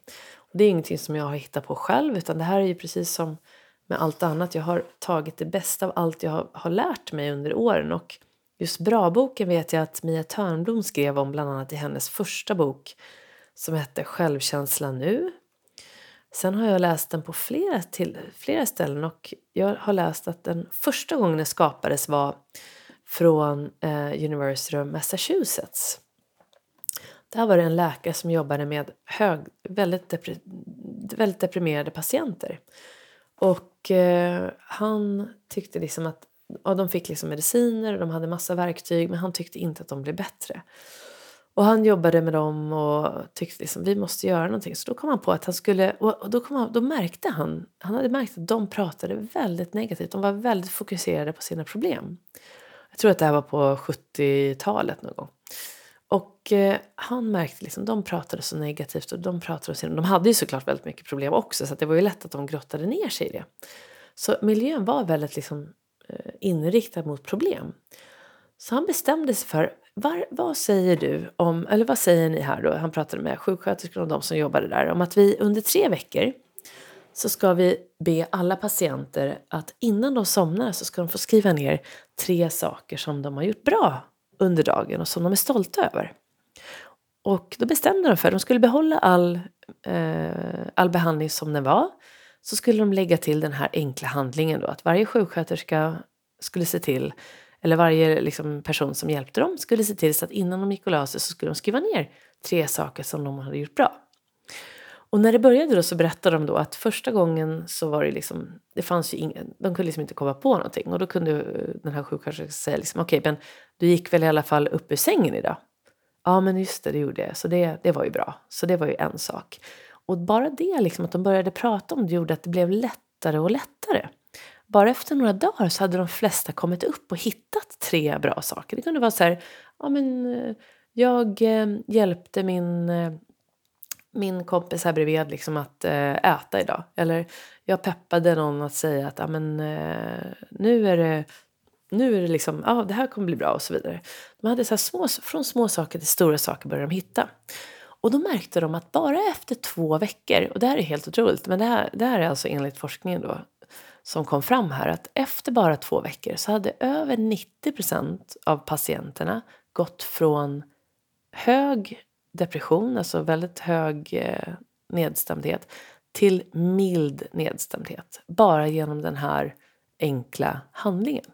Det är ingenting som jag har hittat på själv utan det här är ju precis som med allt annat. Jag har tagit det bästa av allt jag har, har lärt mig under åren. Och just Bra-boken vet jag att Mia Törnblom skrev om bland annat i hennes första bok som hette Självkänsla nu. Sen har jag läst den på flera, till, flera ställen och jag har läst att den första gången den skapades var från eh, University of Massachusetts. Där var det en läkare som jobbade med hög, väldigt, depri väldigt deprimerade patienter. Och eh, han tyckte liksom att ja, de fick liksom mediciner och de hade massa verktyg men han tyckte inte att de blev bättre. Och han jobbade med dem och tyckte liksom vi måste göra någonting. Så då kom han på att han skulle, och då, kom han, då märkte han, han hade märkt att de pratade väldigt negativt. De var väldigt fokuserade på sina problem. Jag tror att det här var på 70-talet någon gång. Och eh, han märkte liksom, de pratade så negativt och de pratade så, de hade ju såklart väldigt mycket problem också så det var ju lätt att de grottade ner sig i det. Så miljön var väldigt liksom, Eh, inriktad mot problem. Så han bestämde sig för, var, vad säger du om, eller vad säger ni här då, han pratade med sjuksköterskorna och de som jobbade där, om att vi under tre veckor så ska vi be alla patienter att innan de somnar så ska de få skriva ner tre saker som de har gjort bra under dagen och som de är stolta över. Och då bestämde de för att de skulle behålla all, eh, all behandling som den var. Så skulle de lägga till den här enkla handlingen då att varje sjuksköterska skulle se till eller varje liksom, person som hjälpte dem skulle se till så att innan de gick och la sig så skulle de skriva ner tre saker som de hade gjort bra. Och när det började då så berättade de då att första gången så var det liksom, det fanns ju ingen, de kunde liksom inte komma på någonting. Och då kunde eh, den här sjuksköterskan säga liksom, okej okay, men du gick väl i alla fall upp ur sängen idag? Ja men just det, det gjorde jag. Så det, det var ju bra. Så det var ju en sak. Och bara det liksom att de började prata om det gjorde att det blev lättare och lättare. Bara efter några dagar så hade de flesta kommit upp och hittat tre bra saker. Det kunde vara så här, ja men eh, jag eh, hjälpte min eh, min kompis här bredvid liksom att äta idag. Eller jag peppade någon att säga att men, nu är det nu är det liksom, ja det här kommer bli bra och så vidare. De hade så små, från små saker till stora saker började de hitta. Och då märkte de att bara efter två veckor, och det här är helt otroligt, men det här, det här är alltså enligt forskningen då som kom fram här, att efter bara två veckor så hade över 90 procent av patienterna gått från hög depression, alltså väldigt hög eh, nedstämdhet, till mild nedstämdhet. Bara genom den här enkla handlingen.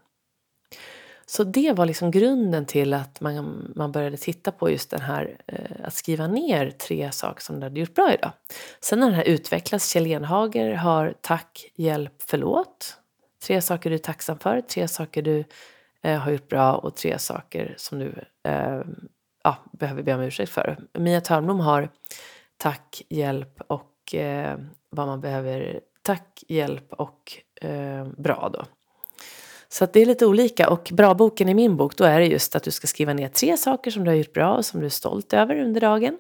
Så det var liksom grunden till att man, man började titta på just den här eh, att skriva ner tre saker som du hade gjort bra idag. Sen när den här utvecklats, Kjell Enhager har tack, hjälp, förlåt. Tre saker du är tacksam för, tre saker du eh, har gjort bra och tre saker som du eh, ja, behöver be om ursäkt för. Mia Törnblom har tack, hjälp och eh, vad man behöver. Tack, hjälp och eh, bra då. Så att det är lite olika. Och bra-boken i min bok, då är det just att du ska skriva ner tre saker som du har gjort bra och som du är stolt över under dagen.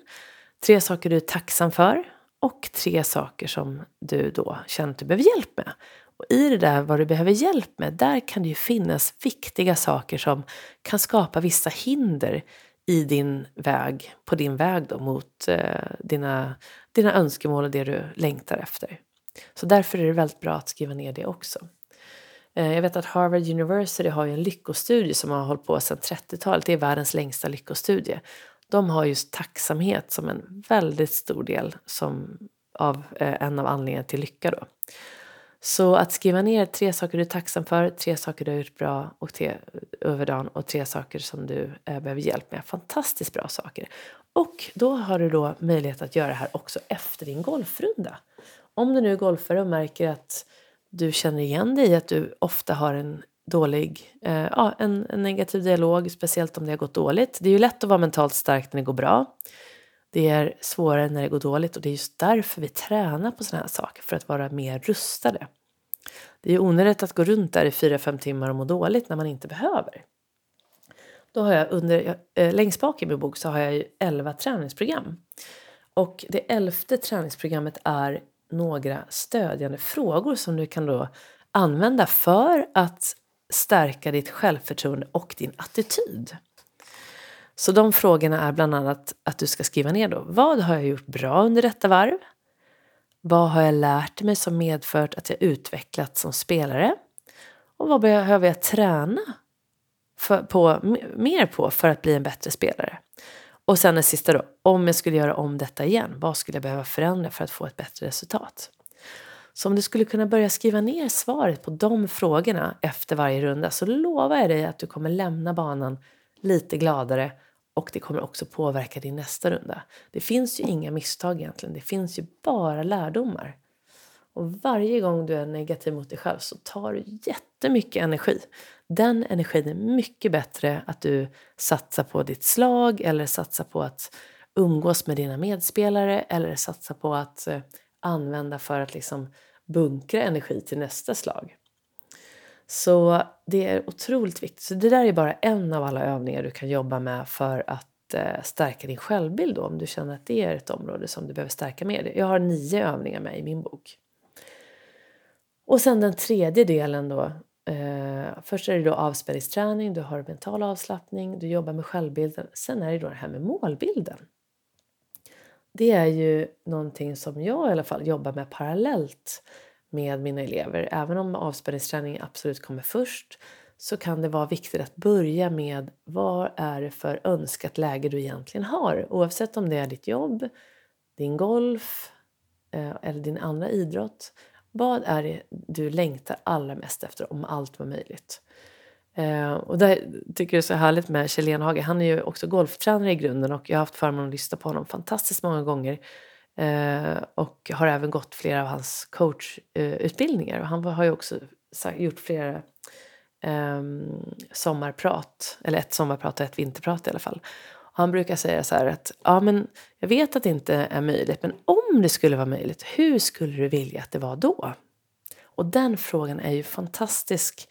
Tre saker du är tacksam för och tre saker som du då känner att du behöver hjälp med. Och i det där vad du behöver hjälp med, där kan det ju finnas viktiga saker som kan skapa vissa hinder i din väg, på din väg då mot eh, dina, dina önskemål och det du längtar efter. Så därför är det väldigt bra att skriva ner det också. Eh, jag vet att Harvard University har ju en lyckostudie som har hållit på sedan 30-talet. Det är världens längsta lyckostudie. De har just tacksamhet som en väldigt stor del som av eh, en av anledningarna till lycka. Då. Så att skriva ner tre saker du är tacksam för, tre saker du har gjort bra och te, över dagen och tre saker som du eh, behöver hjälp med. Fantastiskt bra saker. Och då har du då möjlighet att göra det här också efter din golfrunda. Om du nu golfar och märker att du känner igen dig i att du ofta har en dålig, eh, ja, en, en, negativ dialog, speciellt om det har gått dåligt. Det är ju lätt att vara mentalt stark när det går bra. Det är svårare när det går dåligt och det är just därför vi tränar på sådana här saker, för att vara mer rustade. Det är onödigt att gå runt där i 4-5 timmar och må dåligt när man inte behöver. Då har jag under, eh, längst bak i min bok så har jag ju 11 träningsprogram. Och det elfte träningsprogrammet är några stödjande frågor som du kan då använda för att stärka ditt självförtroende och din attityd. Så de frågorna är bland annat att du ska skriva ner då. Vad har jag gjort bra under detta varv? Vad har jag lärt mig som medfört att jag utvecklats som spelare? Och vad behöver jag träna för, på, mer på för att bli en bättre spelare? Och sen det sista då, om jag skulle göra om detta igen, vad skulle jag behöva förändra för att få ett bättre resultat? Så om du skulle kunna börja skriva ner svaret på de frågorna efter varje runda så lovar jag dig att du kommer lämna banan lite gladare och det kommer också påverka din nästa runda. Det finns ju inga misstag egentligen, det finns ju bara lärdomar. Och varje gång du är negativ mot dig själv så tar du jättemycket energi. Den energin är mycket bättre att du satsar på ditt slag eller satsar på att umgås med dina medspelare eller satsar på att eh, använda för att liksom bunkra energi till nästa slag. Så det är otroligt viktigt. Så det där är bara en av alla övningar du kan jobba med för att eh, stärka din självbild då, om du känner att det är ett område som du behöver stärka mer. Jag har nio övningar med i min bok. Och sen den tredje delen då. Eh, först är det då avspänningsträning, du har mental avslappning, du jobbar med självbilden. Sen är det då det här med målbilden. Det är ju någonting som jag i alla fall jobbar med parallellt med mina elever. Även om avspänningsträning absolut kommer först så kan det vara viktigt att börja med vad är det för önskat läge du egentligen har? Oavsett om det är ditt jobb, din golf eh, eller din andra idrott. Vad är det du längtar allra mest efter om allt var möjligt? Eh, och det tycker jag det är så härligt med Kjell Enhage. Han är ju också golftränare i grunden och jag har haft förmånen att lyssna på honom fantastiskt många gånger. Eh, och har även gått flera av hans coachutbildningar. och han har ju också gjort flera ehm, sommarprat, eller ett sommarprat och ett vinterprat i alla fall. Han brukar säga så här att ja, men jag vet att det inte är möjligt, men om det skulle vara möjligt, hur skulle du vilja att det var då? Och den frågan är ju fantastiskt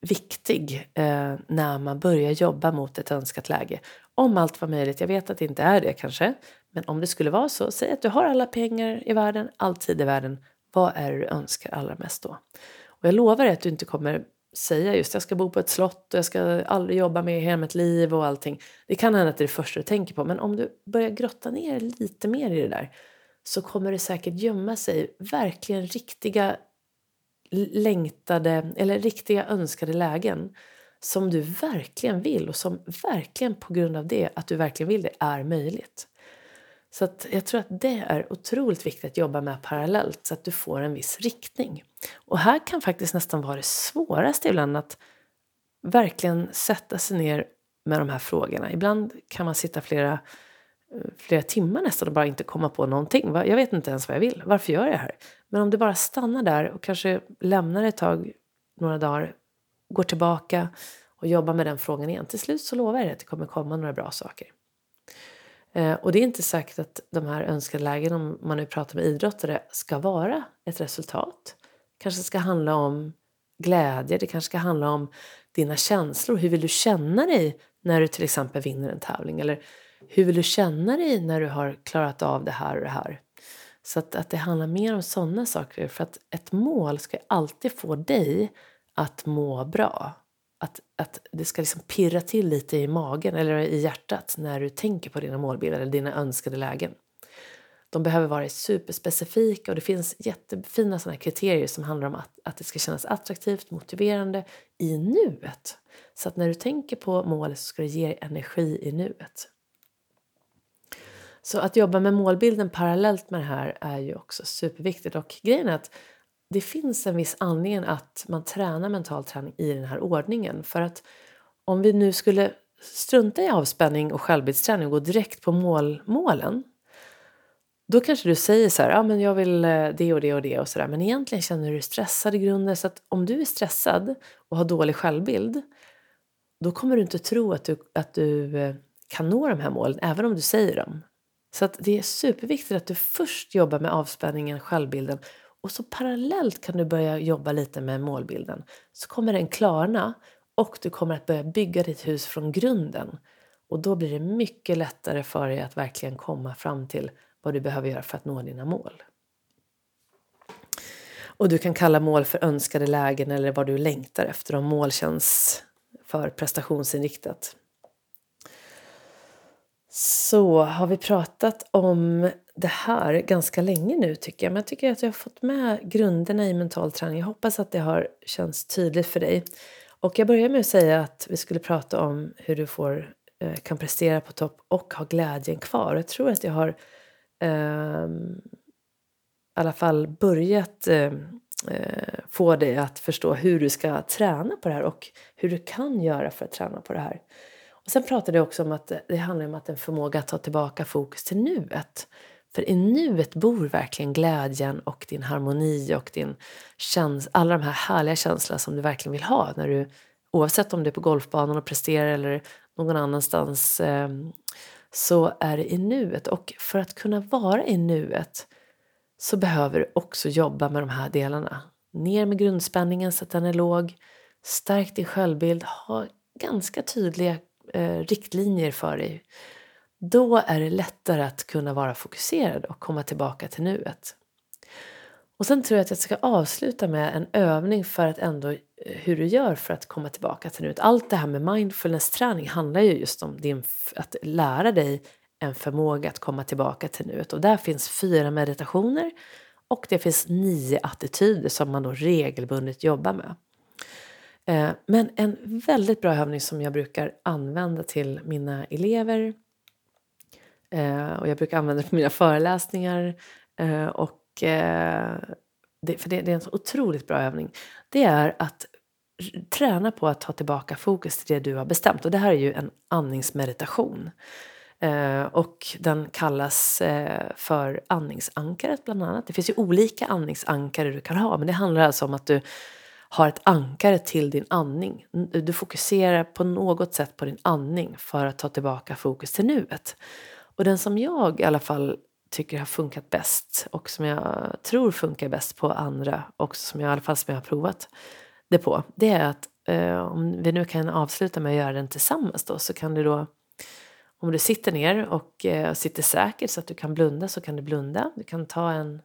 viktig eh, när man börjar jobba mot ett önskat läge. Om allt var möjligt, jag vet att det inte är det kanske, men om det skulle vara så, säg att du har alla pengar i världen, all tid i världen, vad är det du önskar allra mest då? Och jag lovar dig att du inte kommer säga just jag ska bo på ett slott och jag ska aldrig jobba med hela mitt liv och allting. Det kan hända att det är det första du tänker på, men om du börjar grotta ner lite mer i det där så kommer det säkert gömma sig verkligen riktiga längtade eller riktiga önskade lägen som du verkligen vill och som verkligen på grund av det, att du verkligen vill det, är möjligt. Så att jag tror att det är otroligt viktigt att jobba med parallellt så att du får en viss riktning. Och här kan faktiskt nästan vara det svåraste ibland att verkligen sätta sig ner med de här frågorna. Ibland kan man sitta flera, flera timmar nästan och bara inte komma på någonting. Jag vet inte ens vad jag vill. Varför gör jag det här? Men om du bara stannar där och kanske lämnar ett tag, några dagar, går tillbaka och jobbar med den frågan igen. Till slut så lovar jag dig att det kommer komma några bra saker. Eh, och det är inte säkert att de här önskade lägen, om man nu pratar med idrottare, ska vara ett resultat. kanske ska handla om glädje, det kanske ska handla om dina känslor. Hur vill du känna dig när du till exempel vinner en tävling? Eller hur vill du känna dig när du har klarat av det här och det här? Så att, att det handlar mer om sådana saker. För att ett mål ska alltid få dig att må bra. Att, att det ska liksom pirra till lite i magen eller i hjärtat när du tänker på dina målbilder eller dina önskade lägen. De behöver vara superspecifika och det finns jättefina såna kriterier som handlar om att, att det ska kännas attraktivt, motiverande i nuet. Så att när du tänker på målet så ska det ge energi i nuet. Så att jobba med målbilden parallellt med det här är ju också superviktigt. Och grejen är att det finns en viss anledning att man tränar mental träning i den här ordningen. För att om vi nu skulle strunta i avspänning och självbildsträning och gå direkt på mål, målen då kanske du säger så här, ja men jag vill eh, det och det och det och sådär. Men egentligen känner du dig stressad i grunden. Så att om du är stressad och har dålig självbild då kommer du inte tro att du, att du eh, kan nå de här målen, även om du säger dem. Så att det är superviktigt att du först jobbar med avspänningen, självbilden och så parallellt kan du börja jobba lite med målbilden. Så kommer den klarna och du kommer att börja bygga ditt hus från grunden. Och då blir det mycket lättare för dig att verkligen komma fram till vad du behöver göra för att nå dina mål. Och du kan kalla mål för önskade lägen eller vad du längtar efter om mål känns för prestationsinriktat. Så har vi pratat om det här ganska länge nu tycker jag. Men jag tycker att jag har fått med grunderna i mental träning. Jag hoppas att det har känts tydligt för dig. Och jag börjar med att säga att vi skulle prata om hur du får, eh, kan prestera på topp och ha glädjen kvar. Jag tror att jag har eh, i alla fall börjat eh, eh, få dig att förstå hur du ska träna på det här och hur du kan göra för att träna på det här. Och sen pratade jag också om att det handlar om att en förmåga att ta tillbaka fokus till nuet. För i nuet bor verkligen glädjen och din harmoni och din käns alla de här härliga känslorna som du verkligen vill ha. När du, oavsett om du är på golfbanan och presterar eller någon annanstans eh, så är det i nuet. Och för att kunna vara i nuet så behöver du också jobba med de här delarna. Ner med grundspänningen så att den är låg. Stärk din självbild. Ha ganska tydliga eh, riktlinjer för dig. Då är det lättare att kunna vara fokuserad och komma tillbaka till nuet. Och sen tror jag att jag ska avsluta med en övning för att ändå eh, hur du gör för att komma tillbaka till nuet. Allt det här med mindfulness-träning handlar ju just om din, att lära dig en förmåga att komma tillbaka till nuet. Och där finns fyra meditationer och det finns nio attityder som man då regelbundet jobbar med. Eh, men en väldigt bra övning som jag brukar använda till mina elever Eh, och jag brukar använda det på mina föreläsningar eh, och eh, det, för det, det är en så otroligt bra övning. Det är att träna på att ta tillbaka fokus till det du har bestämt. Och det här är ju en andningsmeditation. Eh, och den kallas eh, för andningsankaret bland annat. Det finns ju olika andningsankare du kan ha men det handlar alltså om att du har ett ankare till din andning. Du fokuserar på något sätt på din andning för att ta tillbaka fokus till nuet. Och den som jag i alla fall tycker har funkat bäst och som jag tror funkar bäst på andra och som jag i alla fall som jag har provat det på. Det är att eh, om vi nu kan avsluta med att göra den tillsammans då så kan du då om du sitter ner och eh, sitter säkert så att du kan blunda så kan du blunda. Du kan ta en,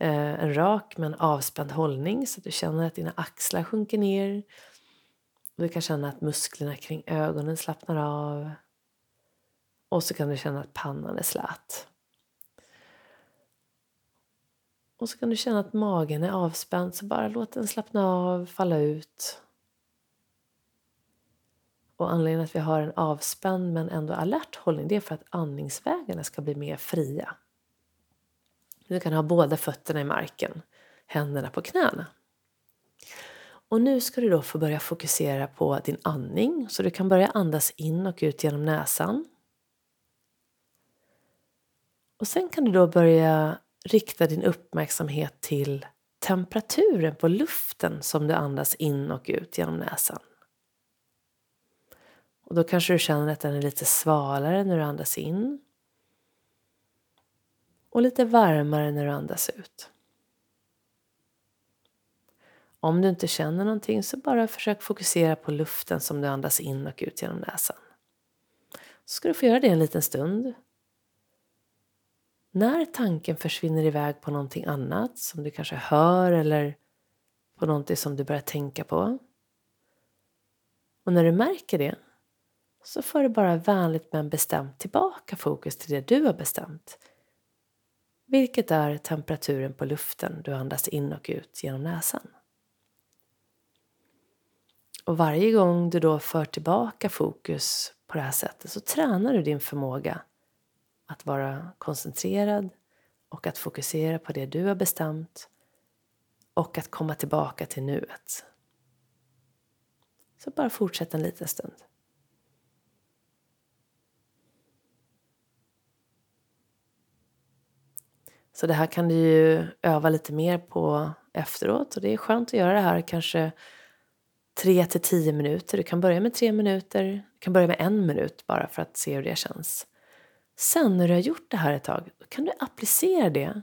eh, en rak men avspänd hållning så att du känner att dina axlar sjunker ner. Du kan känna att musklerna kring ögonen slappnar av. Och så kan du känna att pannan är slät. Och så kan du känna att magen är avspänd så bara låt den slappna av, falla ut. Och anledningen att vi har en avspänd men ändå alert hållning det är för att andningsvägarna ska bli mer fria. Du kan ha båda fötterna i marken, händerna på knäna. Och nu ska du då få börja fokusera på din andning så du kan börja andas in och ut genom näsan. Och sen kan du då börja rikta din uppmärksamhet till temperaturen på luften som du andas in och ut genom näsan. Och då kanske du känner att den är lite svalare när du andas in. Och lite varmare när du andas ut. Om du inte känner någonting så bara försök fokusera på luften som du andas in och ut genom näsan. Så ska du få göra det en liten stund. När tanken försvinner iväg på någonting annat som du kanske hör eller på någonting som du börjar tänka på. Och när du märker det så får du bara vänligt men bestämt tillbaka fokus till det du har bestämt. Vilket är temperaturen på luften du andas in och ut genom näsan. Och varje gång du då för tillbaka fokus på det här sättet så tränar du din förmåga att vara koncentrerad och att fokusera på det du har bestämt och att komma tillbaka till nuet. Så bara fortsätt en liten stund. Så det här kan du ju öva lite mer på efteråt och det är skönt att göra det här kanske 3 till 10 minuter. Du kan börja med 3 minuter, du kan börja med en minut bara för att se hur det känns. Sen när du har gjort det här ett tag, kan du applicera det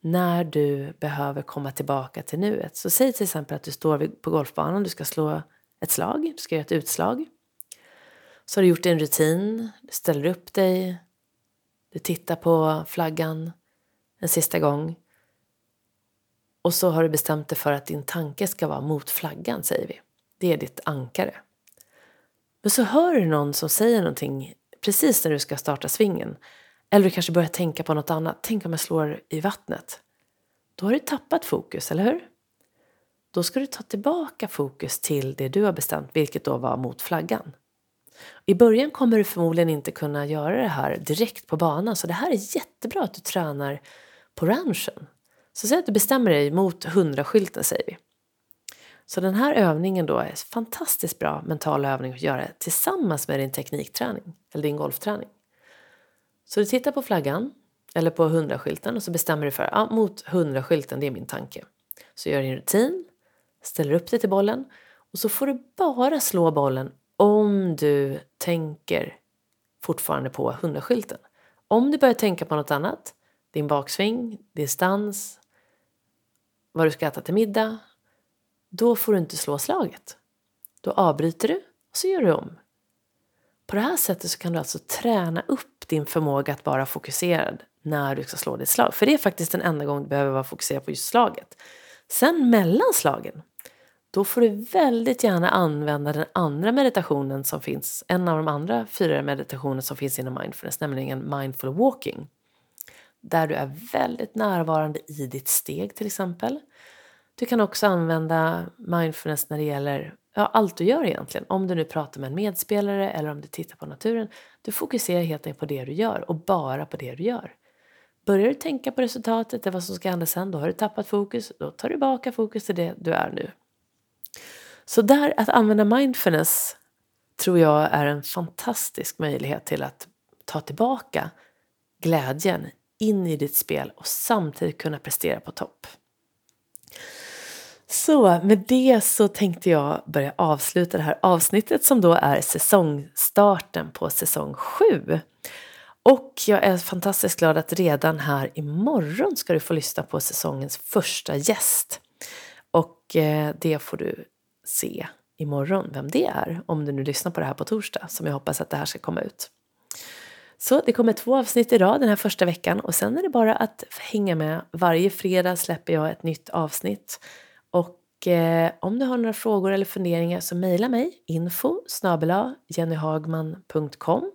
när du behöver komma tillbaka till nuet. Så säg till exempel att du står på golfbanan, du ska slå ett slag, du ska göra ett utslag. Så har du gjort en rutin, du ställer upp dig, du tittar på flaggan, en sista gång. Och så har du bestämt dig för att din tanke ska vara mot flaggan, säger vi. Det är ditt ankare. Men så hör du någon som säger någonting precis när du ska starta svingen. Eller du kanske börjar tänka på något annat. Tänk om jag slår i vattnet. Då har du tappat fokus, eller hur? Då ska du ta tillbaka fokus till det du har bestämt, vilket då var mot flaggan. I början kommer du förmodligen inte kunna göra det här direkt på banan, så det här är jättebra att du tränar på ranchen. Så säg att du bestämmer dig mot 100-skylten, säger vi. Så den här övningen då är en fantastiskt bra mental övning att göra tillsammans med din teknikträning eller din golfträning. Så du tittar på flaggan eller på 100-skylten och så bestämmer du för ja, mot 100-skylten, det är min tanke. Så gör din rutin, ställer upp dig till bollen och så får du bara slå bollen om du tänker fortfarande på 100-skylten. Om du börjar tänka på något annat, din baksving, distans, vad du ska äta till middag, då får du inte slå slaget. Då avbryter du och så gör du om. På det här sättet så kan du alltså träna upp din förmåga att vara fokuserad när du ska slå ditt slag. För det är faktiskt den enda gången du behöver vara fokuserad på just slaget. Sen mellan slagen, då får du väldigt gärna använda den andra meditationen som finns, en av de andra fyra meditationer som finns inom mindfulness, nämligen mindful walking. Där du är väldigt närvarande i ditt steg till exempel. Du kan också använda mindfulness när det gäller ja, allt du gör egentligen. Om du nu pratar med en medspelare eller om du tittar på naturen. Du fokuserar helt enkelt på det du gör och bara på det du gör. Börjar du tänka på resultatet eller vad som ska hända sen, då har du tappat fokus. Då tar du tillbaka fokus till det du är nu. Så där, att använda mindfulness tror jag är en fantastisk möjlighet till att ta tillbaka glädjen in i ditt spel och samtidigt kunna prestera på topp. Så med det så tänkte jag börja avsluta det här avsnittet som då är säsongstarten på säsong 7. Och jag är fantastiskt glad att redan här imorgon ska du få lyssna på säsongens första gäst. Och eh, det får du se imorgon vem det är, om du nu lyssnar på det här på torsdag, som jag hoppas att det här ska komma ut. Så det kommer två avsnitt idag den här första veckan och sen är det bara att hänga med. Varje fredag släpper jag ett nytt avsnitt. Och eh, om du har några frågor eller funderingar så mejla mig info jennyhagman.com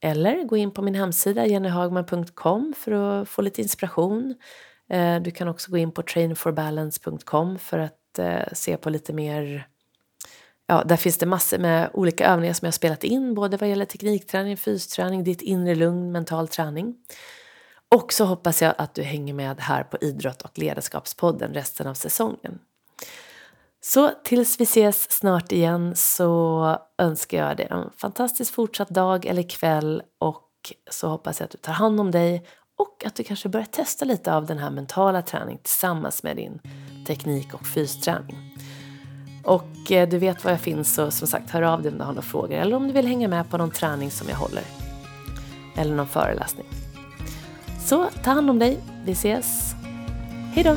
eller gå in på min hemsida jennyhagman.com för att få lite inspiration. Eh, du kan också gå in på trainforbalance.com för att eh, se på lite mer Ja, där finns det massor med olika övningar som jag har spelat in, både vad gäller teknikträning, fysträning, ditt inre lugn, mental träning. Och så hoppas jag att du hänger med här på Idrott och ledarskapspodden resten av säsongen. Så tills vi ses snart igen så önskar jag dig en fantastisk fortsatt dag eller kväll och så hoppas jag att du tar hand om dig och att du kanske börjar testa lite av den här mentala träningen tillsammans med din teknik och fysträning. Och eh, du vet var jag finns så som sagt hör av dig om du har några frågor eller om du vill hänga med på någon träning som jag håller. Eller någon föreläsning. Så ta hand om dig, vi ses. Hejdå!